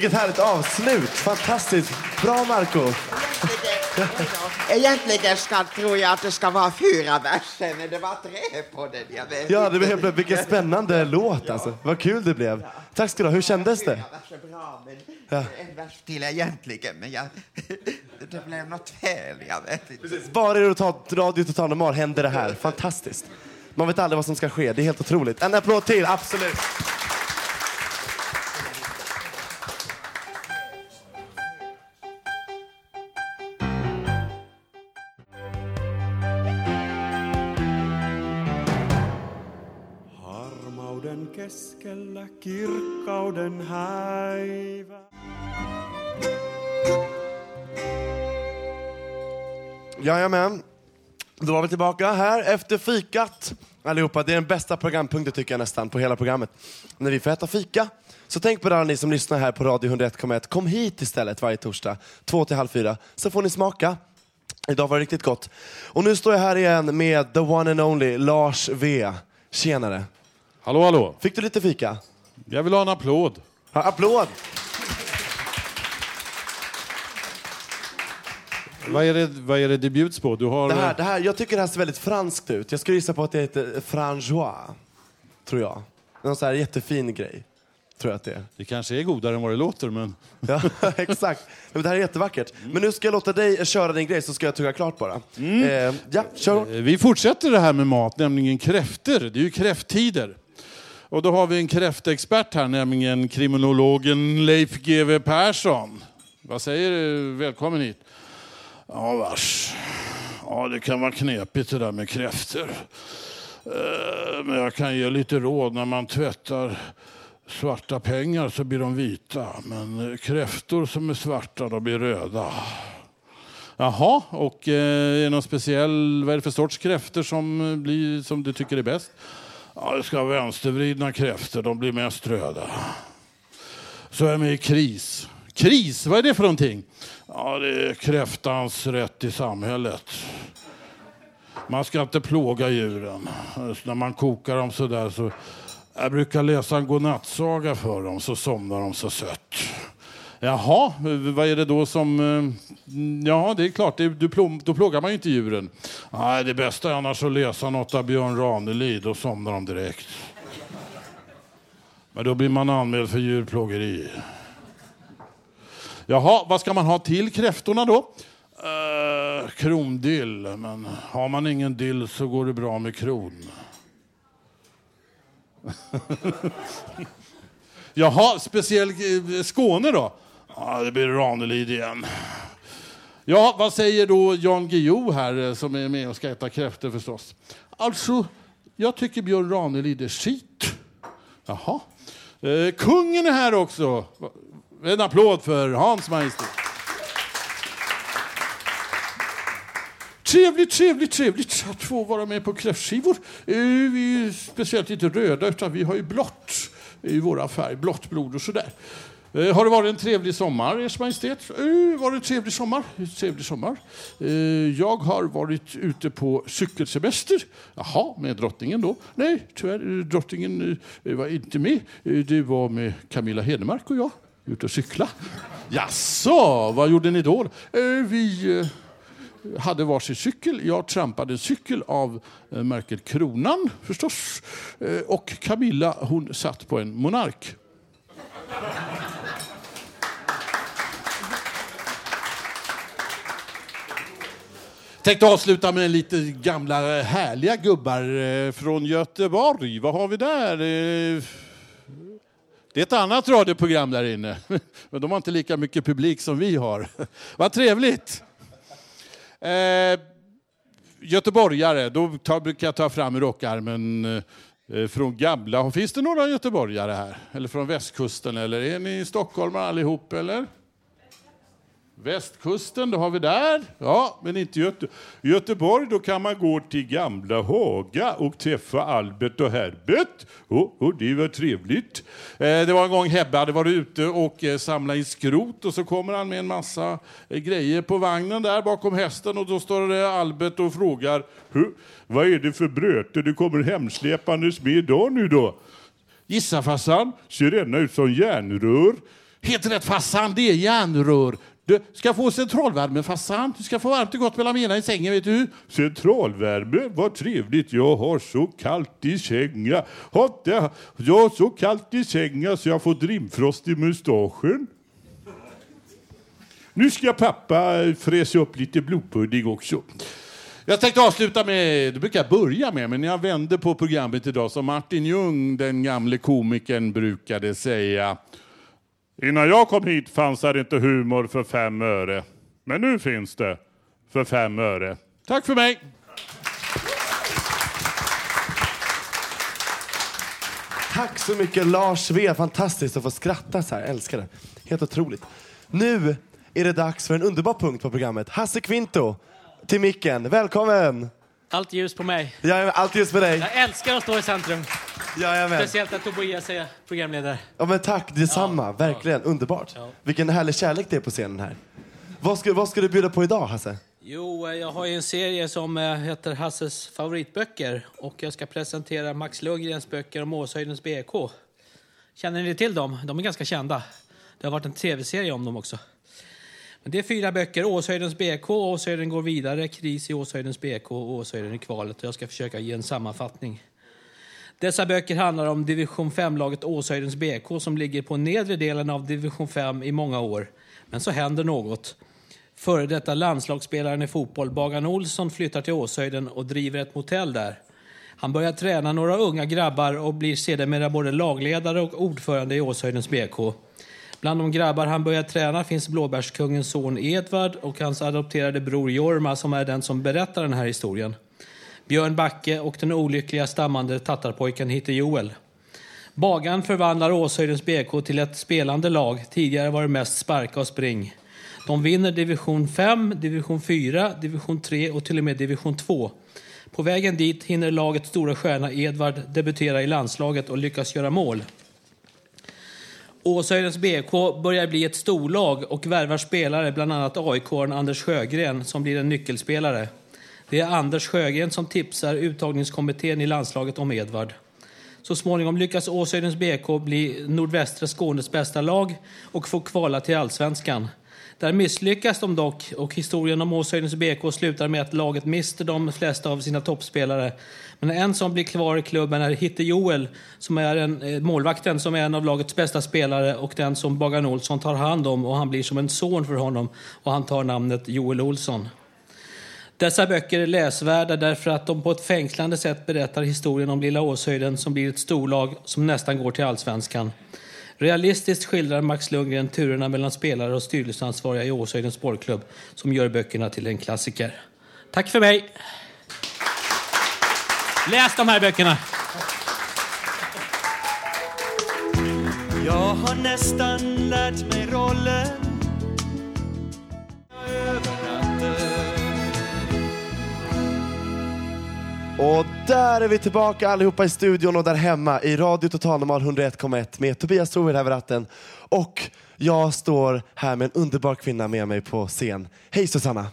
Vilket härligt avslut. Fantastiskt. Bra Marco. Egentligen ska, tror jag att det ska vara fyra verser, men det var tre på den. Jag vet Ja, det blev helt vilken spännande låt alltså. Vad kul det blev. Tack ska du ha. Hur kändes det? Fyra verser bra, men Ja. en vers till egentligen, men jag, det blev något fel. Jag vet inte. Bara i Radio Total Normal händer det här. Fantastiskt. Man vet aldrig vad som ska ske. Det är helt otroligt. En applåd till, absolut. Kauden keskellä kirkkauden häivä. Jajamän. Då var vi tillbaka här efter fikat. Allihopa, det är den bästa programpunkten tycker jag nästan på hela programmet. När vi får äta fika. Så tänk på det alla ni som lyssnar här på Radio 101,1. Kom hit istället varje torsdag, två till halv fyra. Så får ni smaka. Idag var det riktigt gott. Och nu står jag här igen med the one and only Lars V. Tjenare. Hallå, hallå. Fick du lite fika? Jag vill ha en applåd. Ja, applåd! Vad är, det, vad är det det bjuds på? Du har... Det här, det här, jag tycker det här ser väldigt franskt ut. Jag skulle gissa på att det heter franjois. Tror jag. Någon sån här jättefin grej. tror jag att det är. Det kanske är godare än vad det låter, men... Ja, exakt. Men det här är jättevackert. Men nu ska jag låta dig köra din grej så ska jag tugga klart bara. Eh, ja, kör. Eh, Vi fortsätter det här med mat, nämligen kräfter. Det är ju kräfttider. Och då har vi en kräftexpert här, nämligen kriminologen Leif GW Persson. Vad säger du? Välkommen hit. Ja, vars. Ja, det kan vara knepigt det där med kräftor. Eh, men jag kan ge lite råd. När man tvättar svarta pengar så blir de vita. Men kräftor som är svarta, de blir röda. Jaha, och eh, är det någon speciell, vad är det för sorts kräftor som, blir, som du tycker är bäst? Ja, det ska ha vänstervridna kräftor, de blir mest röda. Så är jag med i KRIS. KRIS, vad är det för någonting? Ja, det är kräftans rätt i samhället. Man ska inte plåga djuren. Så när man kokar dem så där så... Jag brukar läsa en godnattsaga för dem så somnar de så sött. Jaha, vad är det då som... Eh, ja, det är klart, det, du plå, då plågar man ju inte djuren. Nej, det bästa är annars att läsa något av Björn Ranelid, då somnar de direkt. Men då blir man anmäld för djurplågeri. Jaha, vad ska man ha till kräftorna då? Uh, krondill, men har man ingen dill så går det bra med kron. Jaha, speciell eh, Skåne då? Ja, det blir Ranelid igen. Ja, vad säger då Jan Guillou här eh, som är med och ska äta kräftor förstås? Alltså, jag tycker Björn Ranelid är skit. Jaha. Eh, kungen är här också. En applåd för Hans Majestät. Trevligt, trevligt, trevligt att få vara med på kräftskivor. Eh, Vi är speciellt inte röda, utan vi har ju blått i våra färg. Blått blod och sådär. Eh, Har det varit en trevlig sommar, Ers Majestät? Eh, Var det en trevlig sommar? Eh, trevlig sommar. Eh, Jag har varit ute på cykelsemester. Jaha, med drottningen då? Nej, tyvärr, eh, drottningen eh, var inte med. Eh, Det var med Camilla Hedemark och jag, ute och cykla. Jaså, vad gjorde ni då? Eh, Vi eh, hade varsin cykel. Jag trampade en cykel av eh, märket Kronan förstås. Eh, Och Camilla hon satt på en Monark. Tänkte avsluta med lite gamla härliga gubbar eh, från Göteborg. Vad har vi där? Eh, det är ett annat radioprogram där inne. Men de har inte lika mycket publik som vi har. Vad trevligt! Eh, göteborgare, då tar, brukar jag ta fram rockarmen eh, Eh, från gamla. Finns det några göteborgare här? Eller från västkusten? Eller är ni stockholmare allihop? Eller? Västkusten, då har vi där. Ja, men inte Göte Göteborg. Då kan man gå till Gamla Haga och träffa Albert och Herbert. Oh, oh, det var trevligt. Eh, det var en gång Hebbe hade varit ute och eh, samlat in skrot och så kommer han med en massa eh, grejer på vagnen där bakom hästen och då står det Albert och frågar "Hu, vad är det för bröte du kommer hemsläpandes med idag nu då? Gissa farsan, ser denna ut som järnrör? Helt rätt farsan, det är järnrör. Du ska få centralvärme farsan. Du ska få varmt och gott mellan benen i sängen vet du. Centralvärme, vad trevligt. Jag har så kallt i sängen. Jag har så kallt i sängen så jag får rimfrost i mustaschen. Nu ska pappa fräsa upp lite blodpudding också. Jag tänkte avsluta med, det brukar jag börja med, men jag vände på programmet idag som Martin Ljung, den gamle komikern, brukade säga. Innan jag kom hit fanns det inte humor för fem öre. Men nu finns det för fem öre. Tack för mig! Tack så mycket Lars V. Fantastiskt att få skratta så här. Älskar det. Helt otroligt. Nu är det dags för en underbar punkt på programmet. Hasse Kvinto till micken. Välkommen! Allt ljus på mig. Ja, allt ljus på dig. Jag älskar att stå i centrum. Jajamän. Speciellt att Tobias är programledare. Ja, men tack, detsamma. Verkligen underbart. Vilken härlig kärlek det är på scenen här. Vad ska, vad ska du bjuda på idag, Hasse? Jo, eh, jag har ju en serie som eh, heter Hasses favoritböcker och jag ska presentera Max Lundgrens böcker om Åshöjdens BK. Känner ni till dem? De är ganska kända. Det har varit en tv-serie om dem också. Men det är fyra böcker. Åshöjdens BK, Åshöjden går vidare, Kris i Åshöjdens BK och Åshöjden i kvalet. Jag ska försöka ge en sammanfattning. Dessa böcker handlar om division 5-laget Åshöjdens BK som ligger på nedre delen av division 5 i många år. Men så händer något. Före detta landslagsspelaren i fotboll, Bagan Olsson, flyttar till Åshöjden och driver ett motell där. Han börjar träna några unga grabbar och blir sedermera både lagledare och ordförande i Åshöjdens BK. Bland de grabbar han börjar träna finns Blåbärskungens son Edvard och hans adopterade bror Jorma som är den som berättar den här historien. Björn Backe och den olyckliga stammande tattarpojken heter Joel. Bagan förvandlar Åshöjdens BK till ett spelande lag. Tidigare var det mest sparka och spring. De vinner division 5, division 4, division 3 och till och med division 2. På vägen dit hinner lagets stora stjärna Edvard debutera i landslaget och lyckas göra mål. Åshöjdens BK börjar bli ett storlag och värvar spelare, bland annat aik Anders Sjögren som blir en nyckelspelare. Det är Anders Sjögren som tipsar uttagningskommittén i landslaget om Edvard. Så småningom lyckas Åshöjdens BK bli nordvästra Skånes bästa lag och få kvala till allsvenskan. Där misslyckas de dock och historien om Åshöjdens BK slutar med att laget mister de flesta av sina toppspelare. Men en som blir kvar i klubben är Hitte Joel, som är en, eh, målvakten som är en av lagets bästa spelare och den som Bagan Olsson tar hand om och han blir som en son för honom och han tar namnet Joel Olsson. Dessa böcker är läsvärda därför att de på ett fängslande sätt berättar historien om Lilla Åshöjden som blir ett storlag som nästan går till allsvenskan. Realistiskt skildrar Max Lundgren turerna mellan spelare och styrelseansvariga i Åshöjdens sportklubb som gör böckerna till en klassiker. Tack för mig! Läs de här böckerna! Jag har nästan lärt mig rollen Och där är vi tillbaka allihopa i studion och där hemma i Radio Total Normal 101,1 med Tobias Trohed över ratten. Och jag står här med en underbar kvinna med mig på scen. Hej Susanna!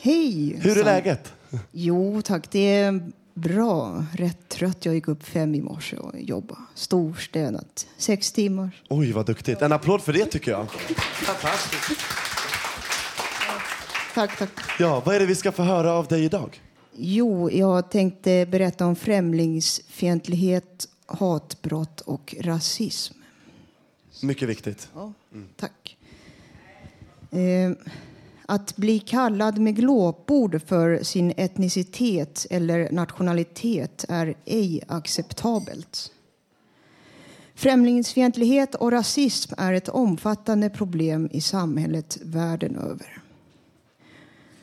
Hej! Hur är läget? Jo tack, det är bra. Rätt trött. Jag gick upp fem i morse och jobbade. Storstädat. Sex timmar. Oj, vad duktigt. En applåd för det tycker jag. Fantastiskt. Tack, tack. Ja, vad är det vi ska få höra av dig idag? Jo, jag tänkte berätta om främlingsfientlighet, hatbrott och rasism. Mycket viktigt. Ja, tack. Eh, att bli kallad med glåpord för sin etnicitet eller nationalitet är ej acceptabelt. Främlingsfientlighet och rasism är ett omfattande problem i samhället världen över.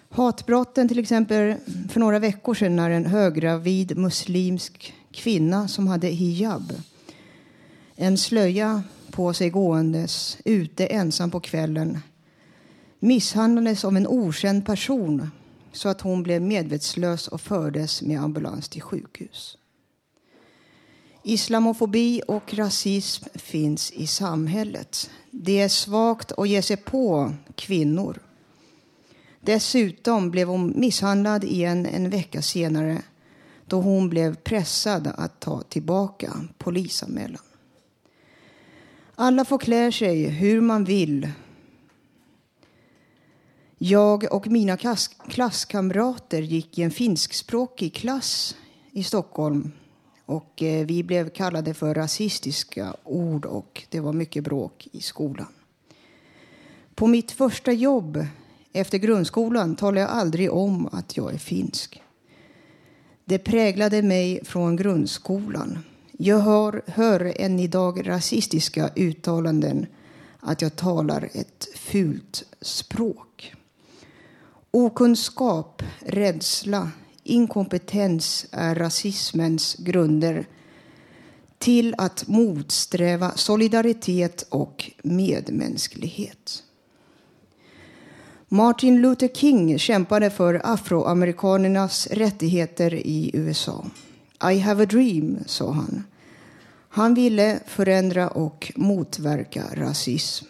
Hatbrotten till exempel för några veckor sedan när en höggravid muslimsk kvinna som hade hijab, en slöja på sig gåendes ute ensam på kvällen misshandlades av en okänd person så att hon blev medvetslös och fördes med ambulans till sjukhus. Islamofobi och rasism finns i samhället. Det är svagt att ge sig på kvinnor. Dessutom blev hon misshandlad igen en vecka senare då hon blev pressad att ta tillbaka polisanmälan. Alla får klä sig hur man vill. Jag och mina klass klasskamrater gick i en finskspråkig klass i Stockholm och eh, vi blev kallade för rasistiska ord och det var mycket bråk i skolan. På mitt första jobb efter grundskolan talade jag aldrig om att jag är finsk. Det präglade mig från grundskolan. Jag hör, hör än idag rasistiska uttalanden att jag talar ett fult språk. Okunskap, rädsla, inkompetens är rasismens grunder till att motsträva solidaritet och medmänsklighet. Martin Luther King kämpade för afroamerikanernas rättigheter i USA. I have a dream, sa han. Han ville förändra och motverka rasism.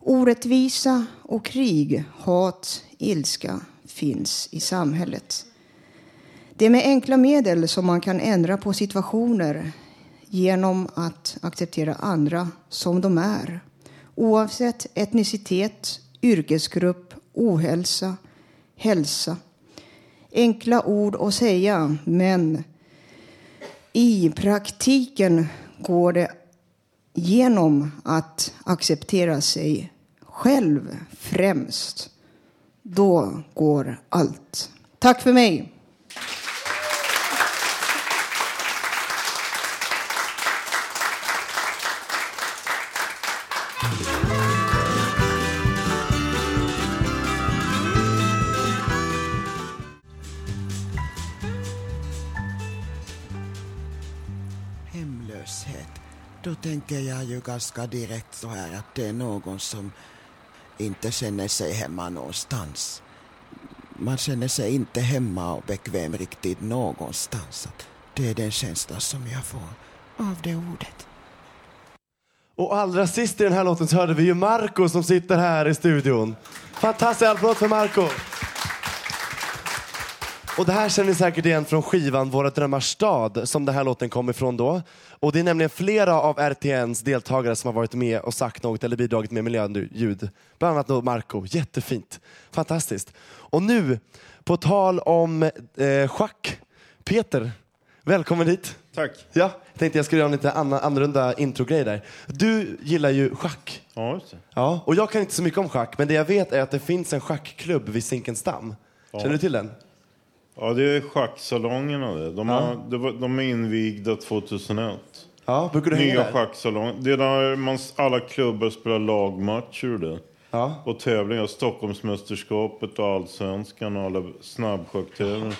Orättvisa och krig, hat, ilska finns i samhället. Det är med enkla medel som man kan ändra på situationer genom att acceptera andra som de är. Oavsett etnicitet, yrkesgrupp, ohälsa, hälsa. Enkla ord att säga, men i praktiken går det genom att acceptera sig själv främst. Då går allt. Tack för mig. Tänker jag ju ganska direkt så här att det är någon som inte känner sig hemma någonstans. Man känner sig inte hemma och bekväm riktigt någonstans. Det är den känslan som jag får av det ordet. Och allra sist i den här låten så hörde vi ju Marco som sitter här i studion. Fantastiskt, applåd för Marco. Och det här känner ni säkert igen från skivan Våra drömmars stad som den här låten kom ifrån då. Och det är nämligen flera av RTNs deltagare som har varit med och sagt något eller bidragit med miljöljud. Bland annat då Marco. Jättefint. Fantastiskt. Och nu, på tal om eh, schack. Peter, välkommen hit. Tack. Ja, jag tänkte jag skulle göra en lite annan, annorlunda introgrej där. Du gillar ju schack. Ja, just det. Ja, och jag kan inte så mycket om schack, men det jag vet är att det finns en schackklubb vid Zinkensdamm. Ja. Känner du till den? Ja, det är schacksalongerna det. De, Ja. har, det var, de är invigda 2001. Ja, brukar du hänga Nya där? schacksalonger. Det är där man, alla klubbar spelar lagmatcher och det. Ja. Och tävlingar. Stockholmsmästerskapet och Allsvenskan och alla snabbschacktävlingar.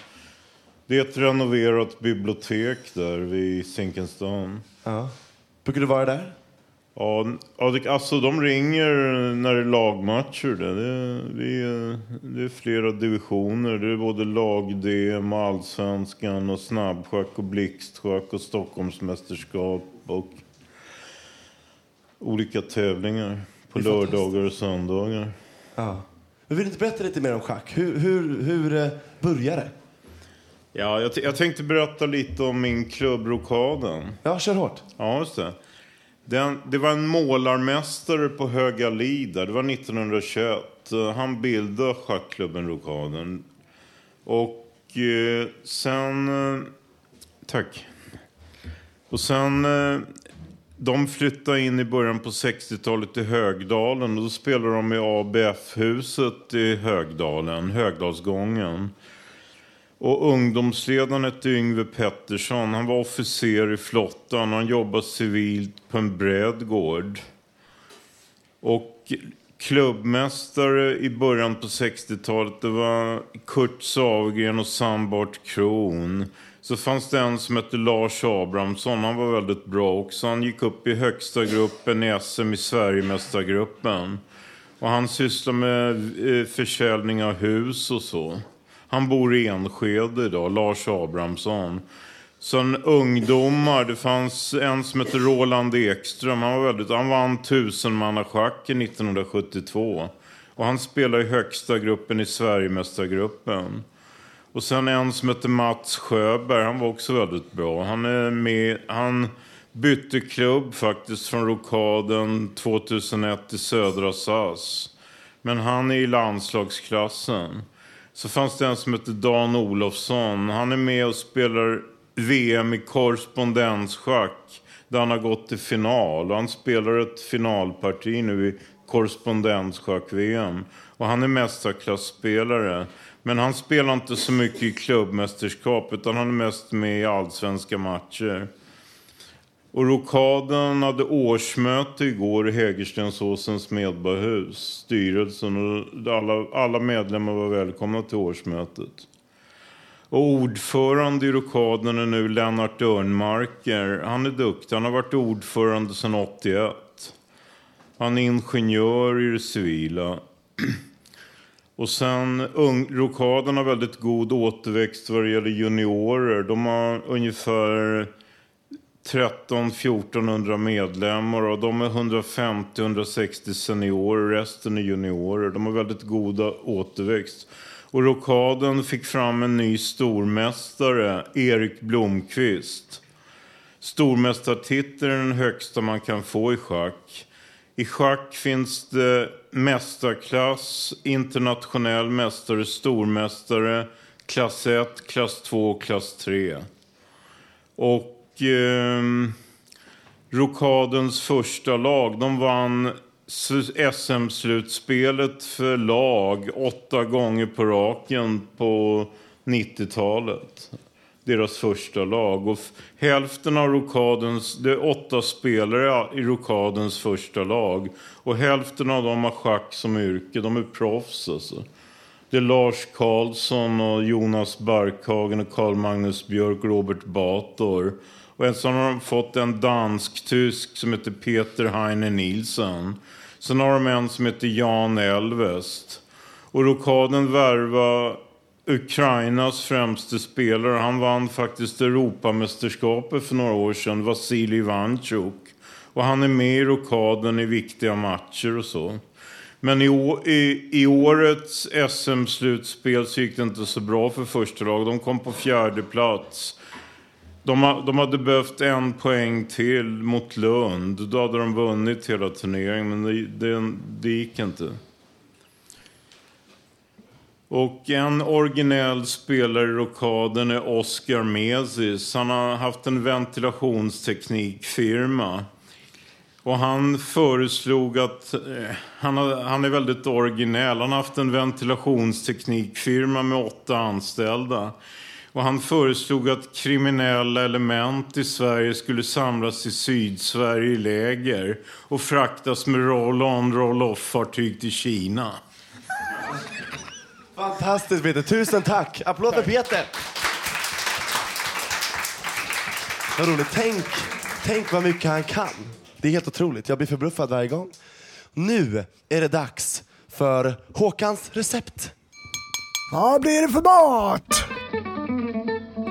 Det är ett renoverat bibliotek där vid Zinkensdamm. Ja. Brukar du vara där? Ja, alltså de ringer när det är lagmatcher. Det, det, vi, är- det är flera divisioner. Det är både lag-DM, allsvenskan och snabbschack och blixtschack och Stockholmsmästerskap och olika tävlingar på är lördagar och söndagar. Ja. Men vill du inte berätta lite mer om schack? Hur, hur, hur eh, börjar det? Ja, jag, jag tänkte berätta lite om min klubb Rokaden. Ja, kör hårt. Ja, just det. Den, det var en målarmästare på Höga Lida. Det var 1921. Han bildade schackklubben Rokaden. Och eh, sen... Eh, tack. Och sen... Eh, de flyttade in i början på 60-talet till Högdalen. Och då spelade de i ABF-huset i Högdalen, Högdalsgången. Och ungdomsledaren hette Yngve Pettersson. Han var officer i flottan. Han jobbade civilt på en brädgård. Och klubbmästare i början på 60-talet det var Kurt Savgren och Sambart Kron. Så fanns det en som hette Lars Abrahamsson. Han var väldigt bra också. Han gick upp i högsta gruppen i SM i Sverigemästargruppen. Och han sysslar med eh, försäljning av hus och så. Han bor i Enskede idag, Lars Abrahamsson. Sen ungdomar, det fanns en som hette Roland Ekström. Han, var väldigt, han vann tusenmannaschacken 1972. Och han spelar i högsta gruppen i Sverigemästargruppen. Och sen en som hette Mats Sjöberg, han var också väldigt bra. Han är med, han bytte klubb faktiskt från Rokaden 2001 till Södra SAS. Men han är i landslagsklassen. Så fanns det en som hette Dan Olofsson. Han är med och spelar VM i korrespondensschack. Där han har gått till final. Och han spelar ett finalparti nu i korrespondensschack-VM. Och han är mästarklasspelare. Men han spelar inte så mycket i klubbmästerskap. Utan han är mest med i allsvenska matcher. Och Rokaden hade årsmöte igår i Hägerstensåsens medborgarhus, styrelsen. Och alla, alla medlemmar var välkomna till årsmötet. Och ordförande i rockaden är nu Lennart Örnmarker. Han är duktig. Han har varit ordförande sedan 81. Han är ingenjör i det civila. Och sen, Rokaden har väldigt god återväxt vad det gäller juniorer. De har ungefär 13-1400 medlemmar och de är 150-160 seniorer, resten är juniorer. De har väldigt goda återväxt. Och rockaden fick fram en ny stormästare, Erik Blomqvist. Stormästartiteln är den högsta man kan få i schack. I schack finns det mästarklass, internationell mästare, stormästare, klass 1, klass 2 och klass 3. Och eh, Rokadens första lag, de vann SM-slutspelet för lag åtta gånger på raken på 90-talet. Deras första lag. Och hälften av Rokadens, det är åtta spelare i Rokadens första lag. Och hälften av dem har schack som yrke. De är proffs alltså. Det är Lars Karlsson och Jonas Barkhagen och Carl Magnus Björk och Robert Bator. Och en så har de fått en dansk-tysk som heter Peter Heine Nielsen. Sen har de en som heter Jan Elvest. Och rockaden värva Ukrainas främste spelare. Han vann faktiskt Europamästerskapet för några år sedan, Vasilij Ivanchuk. Och han är med i rockaden i viktiga matcher och så. Men i, i, i årets SM-slutspel så gick det inte så bra för första lag. De kom på fjärde plats. De, de hade behövt en poäng till mot Lund. Då hade de vunnit hela turneringen, men det, det, det gick inte. Och en originell spelare i rockaden är Oscar Mesis. Han har haft en ventilationsteknikfirma. Och han föreslog att, eh, han, har, han är väldigt originell, han har haft en ventilationsteknikfirma med åtta anställda. Och han föreslog att kriminella element i Sverige skulle samlas i Sydsverige i läger och fraktas med roll-on, roll-off-fartyg till Kina. Fantastiskt Peter, tusen tack. Applåd för Peter. Vad roligt. Tänk, tänk vad mycket han kan. Det är helt otroligt. Jag blir förbluffad varje gång. Nu är det dags för Håkans recept. Vad blir det för mat?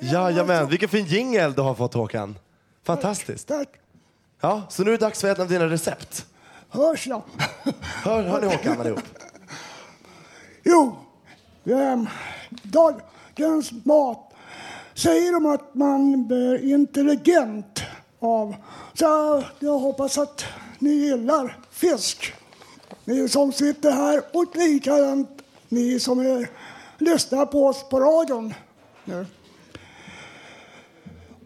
Jajamän, vilken fin jingel du har fått Håkan. Fantastiskt. Tack. Ja, så nu är det dags för ett av dina recept. Hörs jag? Hör, hör ni Håkan allihop? Jo, ehm, dagens mat säger de att man blir intelligent av. Så jag hoppas att ni gillar fisk. Ni som sitter här och likadant ni som är, lyssnar på oss på radion. nu.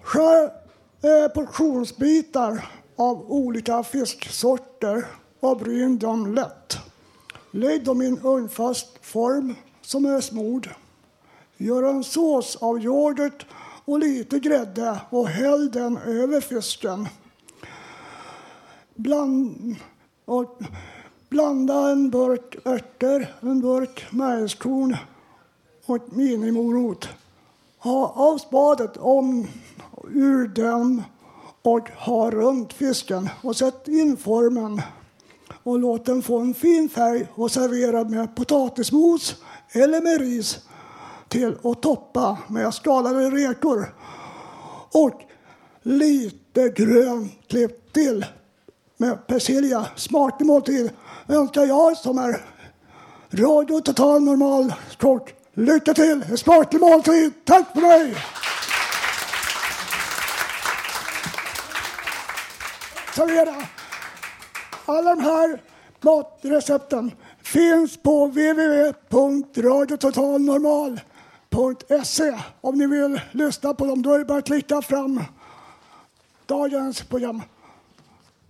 Skär eh, portionsbitar av olika fisksorter och bryn dem lätt. Lägg dem i en ugnfast form som är smord. Gör en sås av yoghurt och lite grädde och häll den över fisken. Bland, och blanda en burk örter, en burk majskorn och ett minimorot. Ha av spadet om ur den och ha runt fisken och sätt in formen och låt den få en fin färg och servera med potatismos eller med ris till och toppa med skalade räkor och lite grön klippt till med persilja. Smaklig måltid önskar jag som är Radio Total Normal kort. Lycka till! Smaklig måltid! Tack för mig! Servera! Alla de här matrecepten finns på www.radiototalnormal.se om ni vill lyssna på dem. Då är det bara att klicka fram dagens program.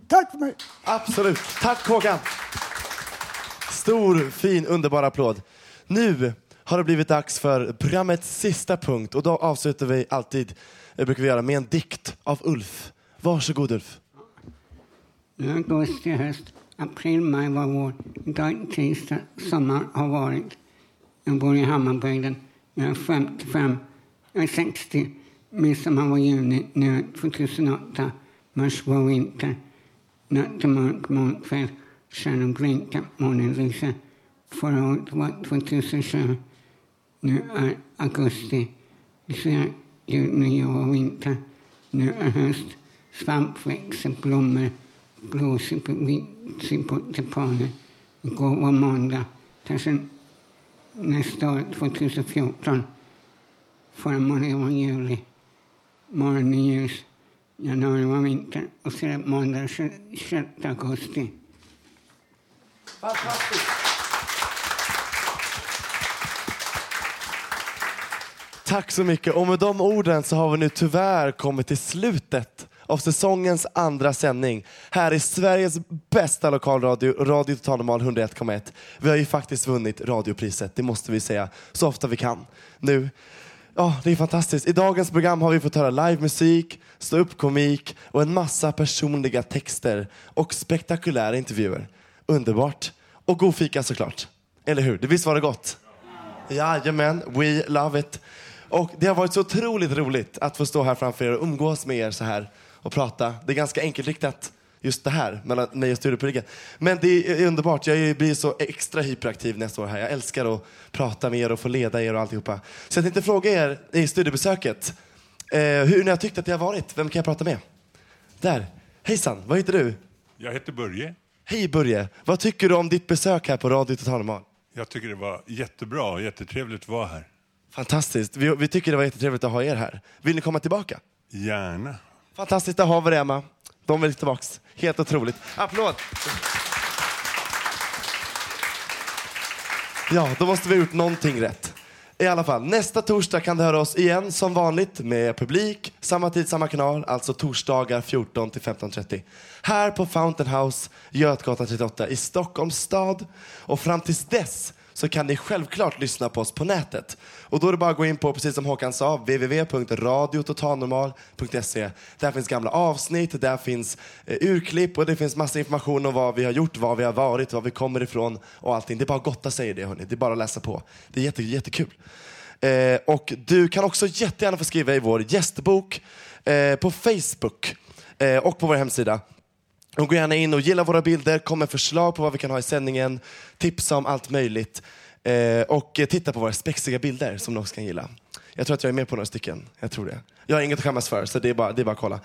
Tack för mig! Absolut. Tack Håkan. Stor, fin, underbar applåd. Nu har det blivit dags för programmets sista punkt och då avslutar vi alltid, det brukar vi göra, med en dikt av Ulf. Varsågod Ulf. Augusti, höst, april, maj var vår. Idag tisdag, sommar har varit. Jag bor i Hammarbygden. Jag är 55. Jag är 60. Midsommar var juni, nu är 2008. Mars var vinter. Natt till mörk, morgonkväll. Stjärnor blinkar, månen lyser. Förra året var 2007. Nu är augusti. Vi ser jul, nyår och vinter. Nu är höst. Svamp växer, blommor blåser på vitser på tulpaner. Igår var måndag. Sen nästa år, 2014. Förra månaden var juli. Morgonen är ljus. Januari var vinter. Och sen måndag 26 augusti. Fantastiskt. Tack så mycket. Och med de orden så har vi nu tyvärr kommit till slutet av säsongens andra sändning här i Sveriges bästa lokalradio, Radio Total Normal 101,1. Vi har ju faktiskt vunnit radiopriset, det måste vi säga, så ofta vi kan. Nu, ja, det är fantastiskt. I dagens program har vi fått höra livemusik, ståuppkomik och en massa personliga texter och spektakulära intervjuer. Underbart. Och god fika såklart. Eller hur? Det visst var det gott? Jajamän, we love it. Och det har varit så otroligt roligt att få stå här framför er och umgås med er så här och prata. Det är ganska enkelriktat just det här mellan mig och studiopubliken. Men det är underbart. Jag blir så extra hyperaktiv nästa år här. Jag älskar att prata med er och få leda er och alltihopa. Så jag tänkte fråga er i studiebesöket eh, hur ni har tyckt att det har varit. Vem kan jag prata med? Där. Hejsan, vad heter du? Jag heter Börje. Hej Börje. Vad tycker du om ditt besök här på Radio Total Normal? Jag tycker det var jättebra och jättetrevligt att vara här. Fantastiskt. Vi, vi tycker det var jättetrevligt att ha er här. Vill ni komma tillbaka? Gärna. Fantastiskt, där har vi Emma. De vill tillbaks. Helt otroligt. Applåd! Ja, då måste vi ha gjort någonting rätt. I alla fall, nästa torsdag kan du höra oss igen som vanligt med publik, samma tid, samma kanal, alltså torsdagar 14 till 15.30. Här på Fountain House, Götgatan 38 i Stockholms stad. Och fram tills dess så kan ni självklart lyssna på oss på nätet. Och då är det bara att gå in på, precis som Håkan sa, www.radiototalnormal.se. Där finns gamla avsnitt, där finns eh, urklipp och det finns massa information om vad vi har gjort, var vi har varit, var vi kommer ifrån och allting. Det är bara att gotta sig i det, hörni. Det är bara att läsa på. Det är jätte, jättekul. Eh, och du kan också jättegärna få skriva i vår gästbok eh, på Facebook eh, och på vår hemsida. Och gå gärna in och gilla våra bilder, kom med förslag på vad vi kan ha i sändningen, tipsa om allt möjligt. Eh, och titta på våra spexiga bilder som ni också kan gilla. Jag tror att jag är med på några stycken. Jag tror det. Jag har inget att skämmas för, så det är bara, det är bara att kolla.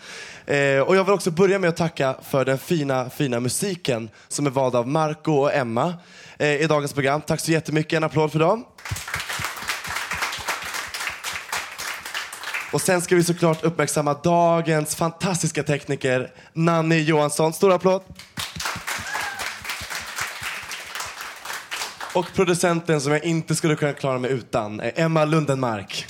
Eh, och jag vill också börja med att tacka för den fina, fina musiken som är vald av Marco och Emma eh, i dagens program. Tack så jättemycket. En applåd för dem. Och sen ska vi såklart uppmärksamma dagens fantastiska tekniker Nanni Johansson. Stor applåd. Och producenten som jag inte skulle kunna klara mig utan, är Emma Lundenmark.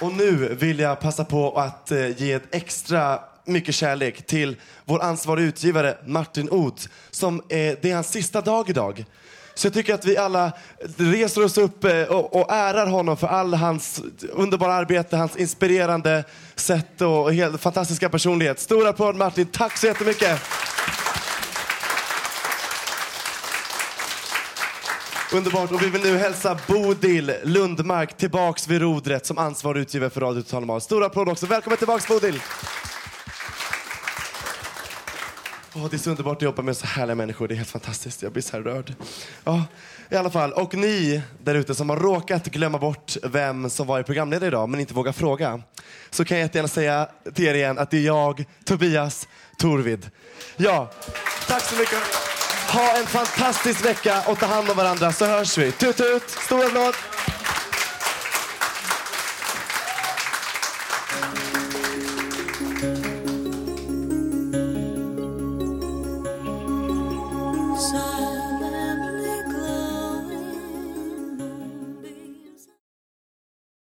Och nu vill jag passa på att eh, ge ett extra mycket kärlek till vår ansvarig utgivare Martin Oth. Som, är, det är hans sista dag idag. Så jag tycker att vi alla reser oss upp eh, och, och ärar honom för all hans underbara arbete, hans inspirerande sätt och helt fantastiska personlighet. Stor applåd Martin, tack så jättemycket! Underbart. Och vi vill nu hälsa Bodil Lundmark tillbaks vid rodret som ansvarig utgivare för Radio Total Normal. Stor applåd också. Välkommen tillbaks Bodil! Oh, det är så underbart att jobba med så härliga människor. Det är helt fantastiskt. Jag blir så här rörd. Ja, i alla fall. Och ni där ute som har råkat glömma bort vem som var i programledare idag men inte vågar fråga. Så kan jag jättegärna säga till er igen att det är jag, Tobias Torvid. Ja, tack så mycket. Ha en fantastisk vecka och ta hand om varandra så hörs vi. Tut tut, stor applåd!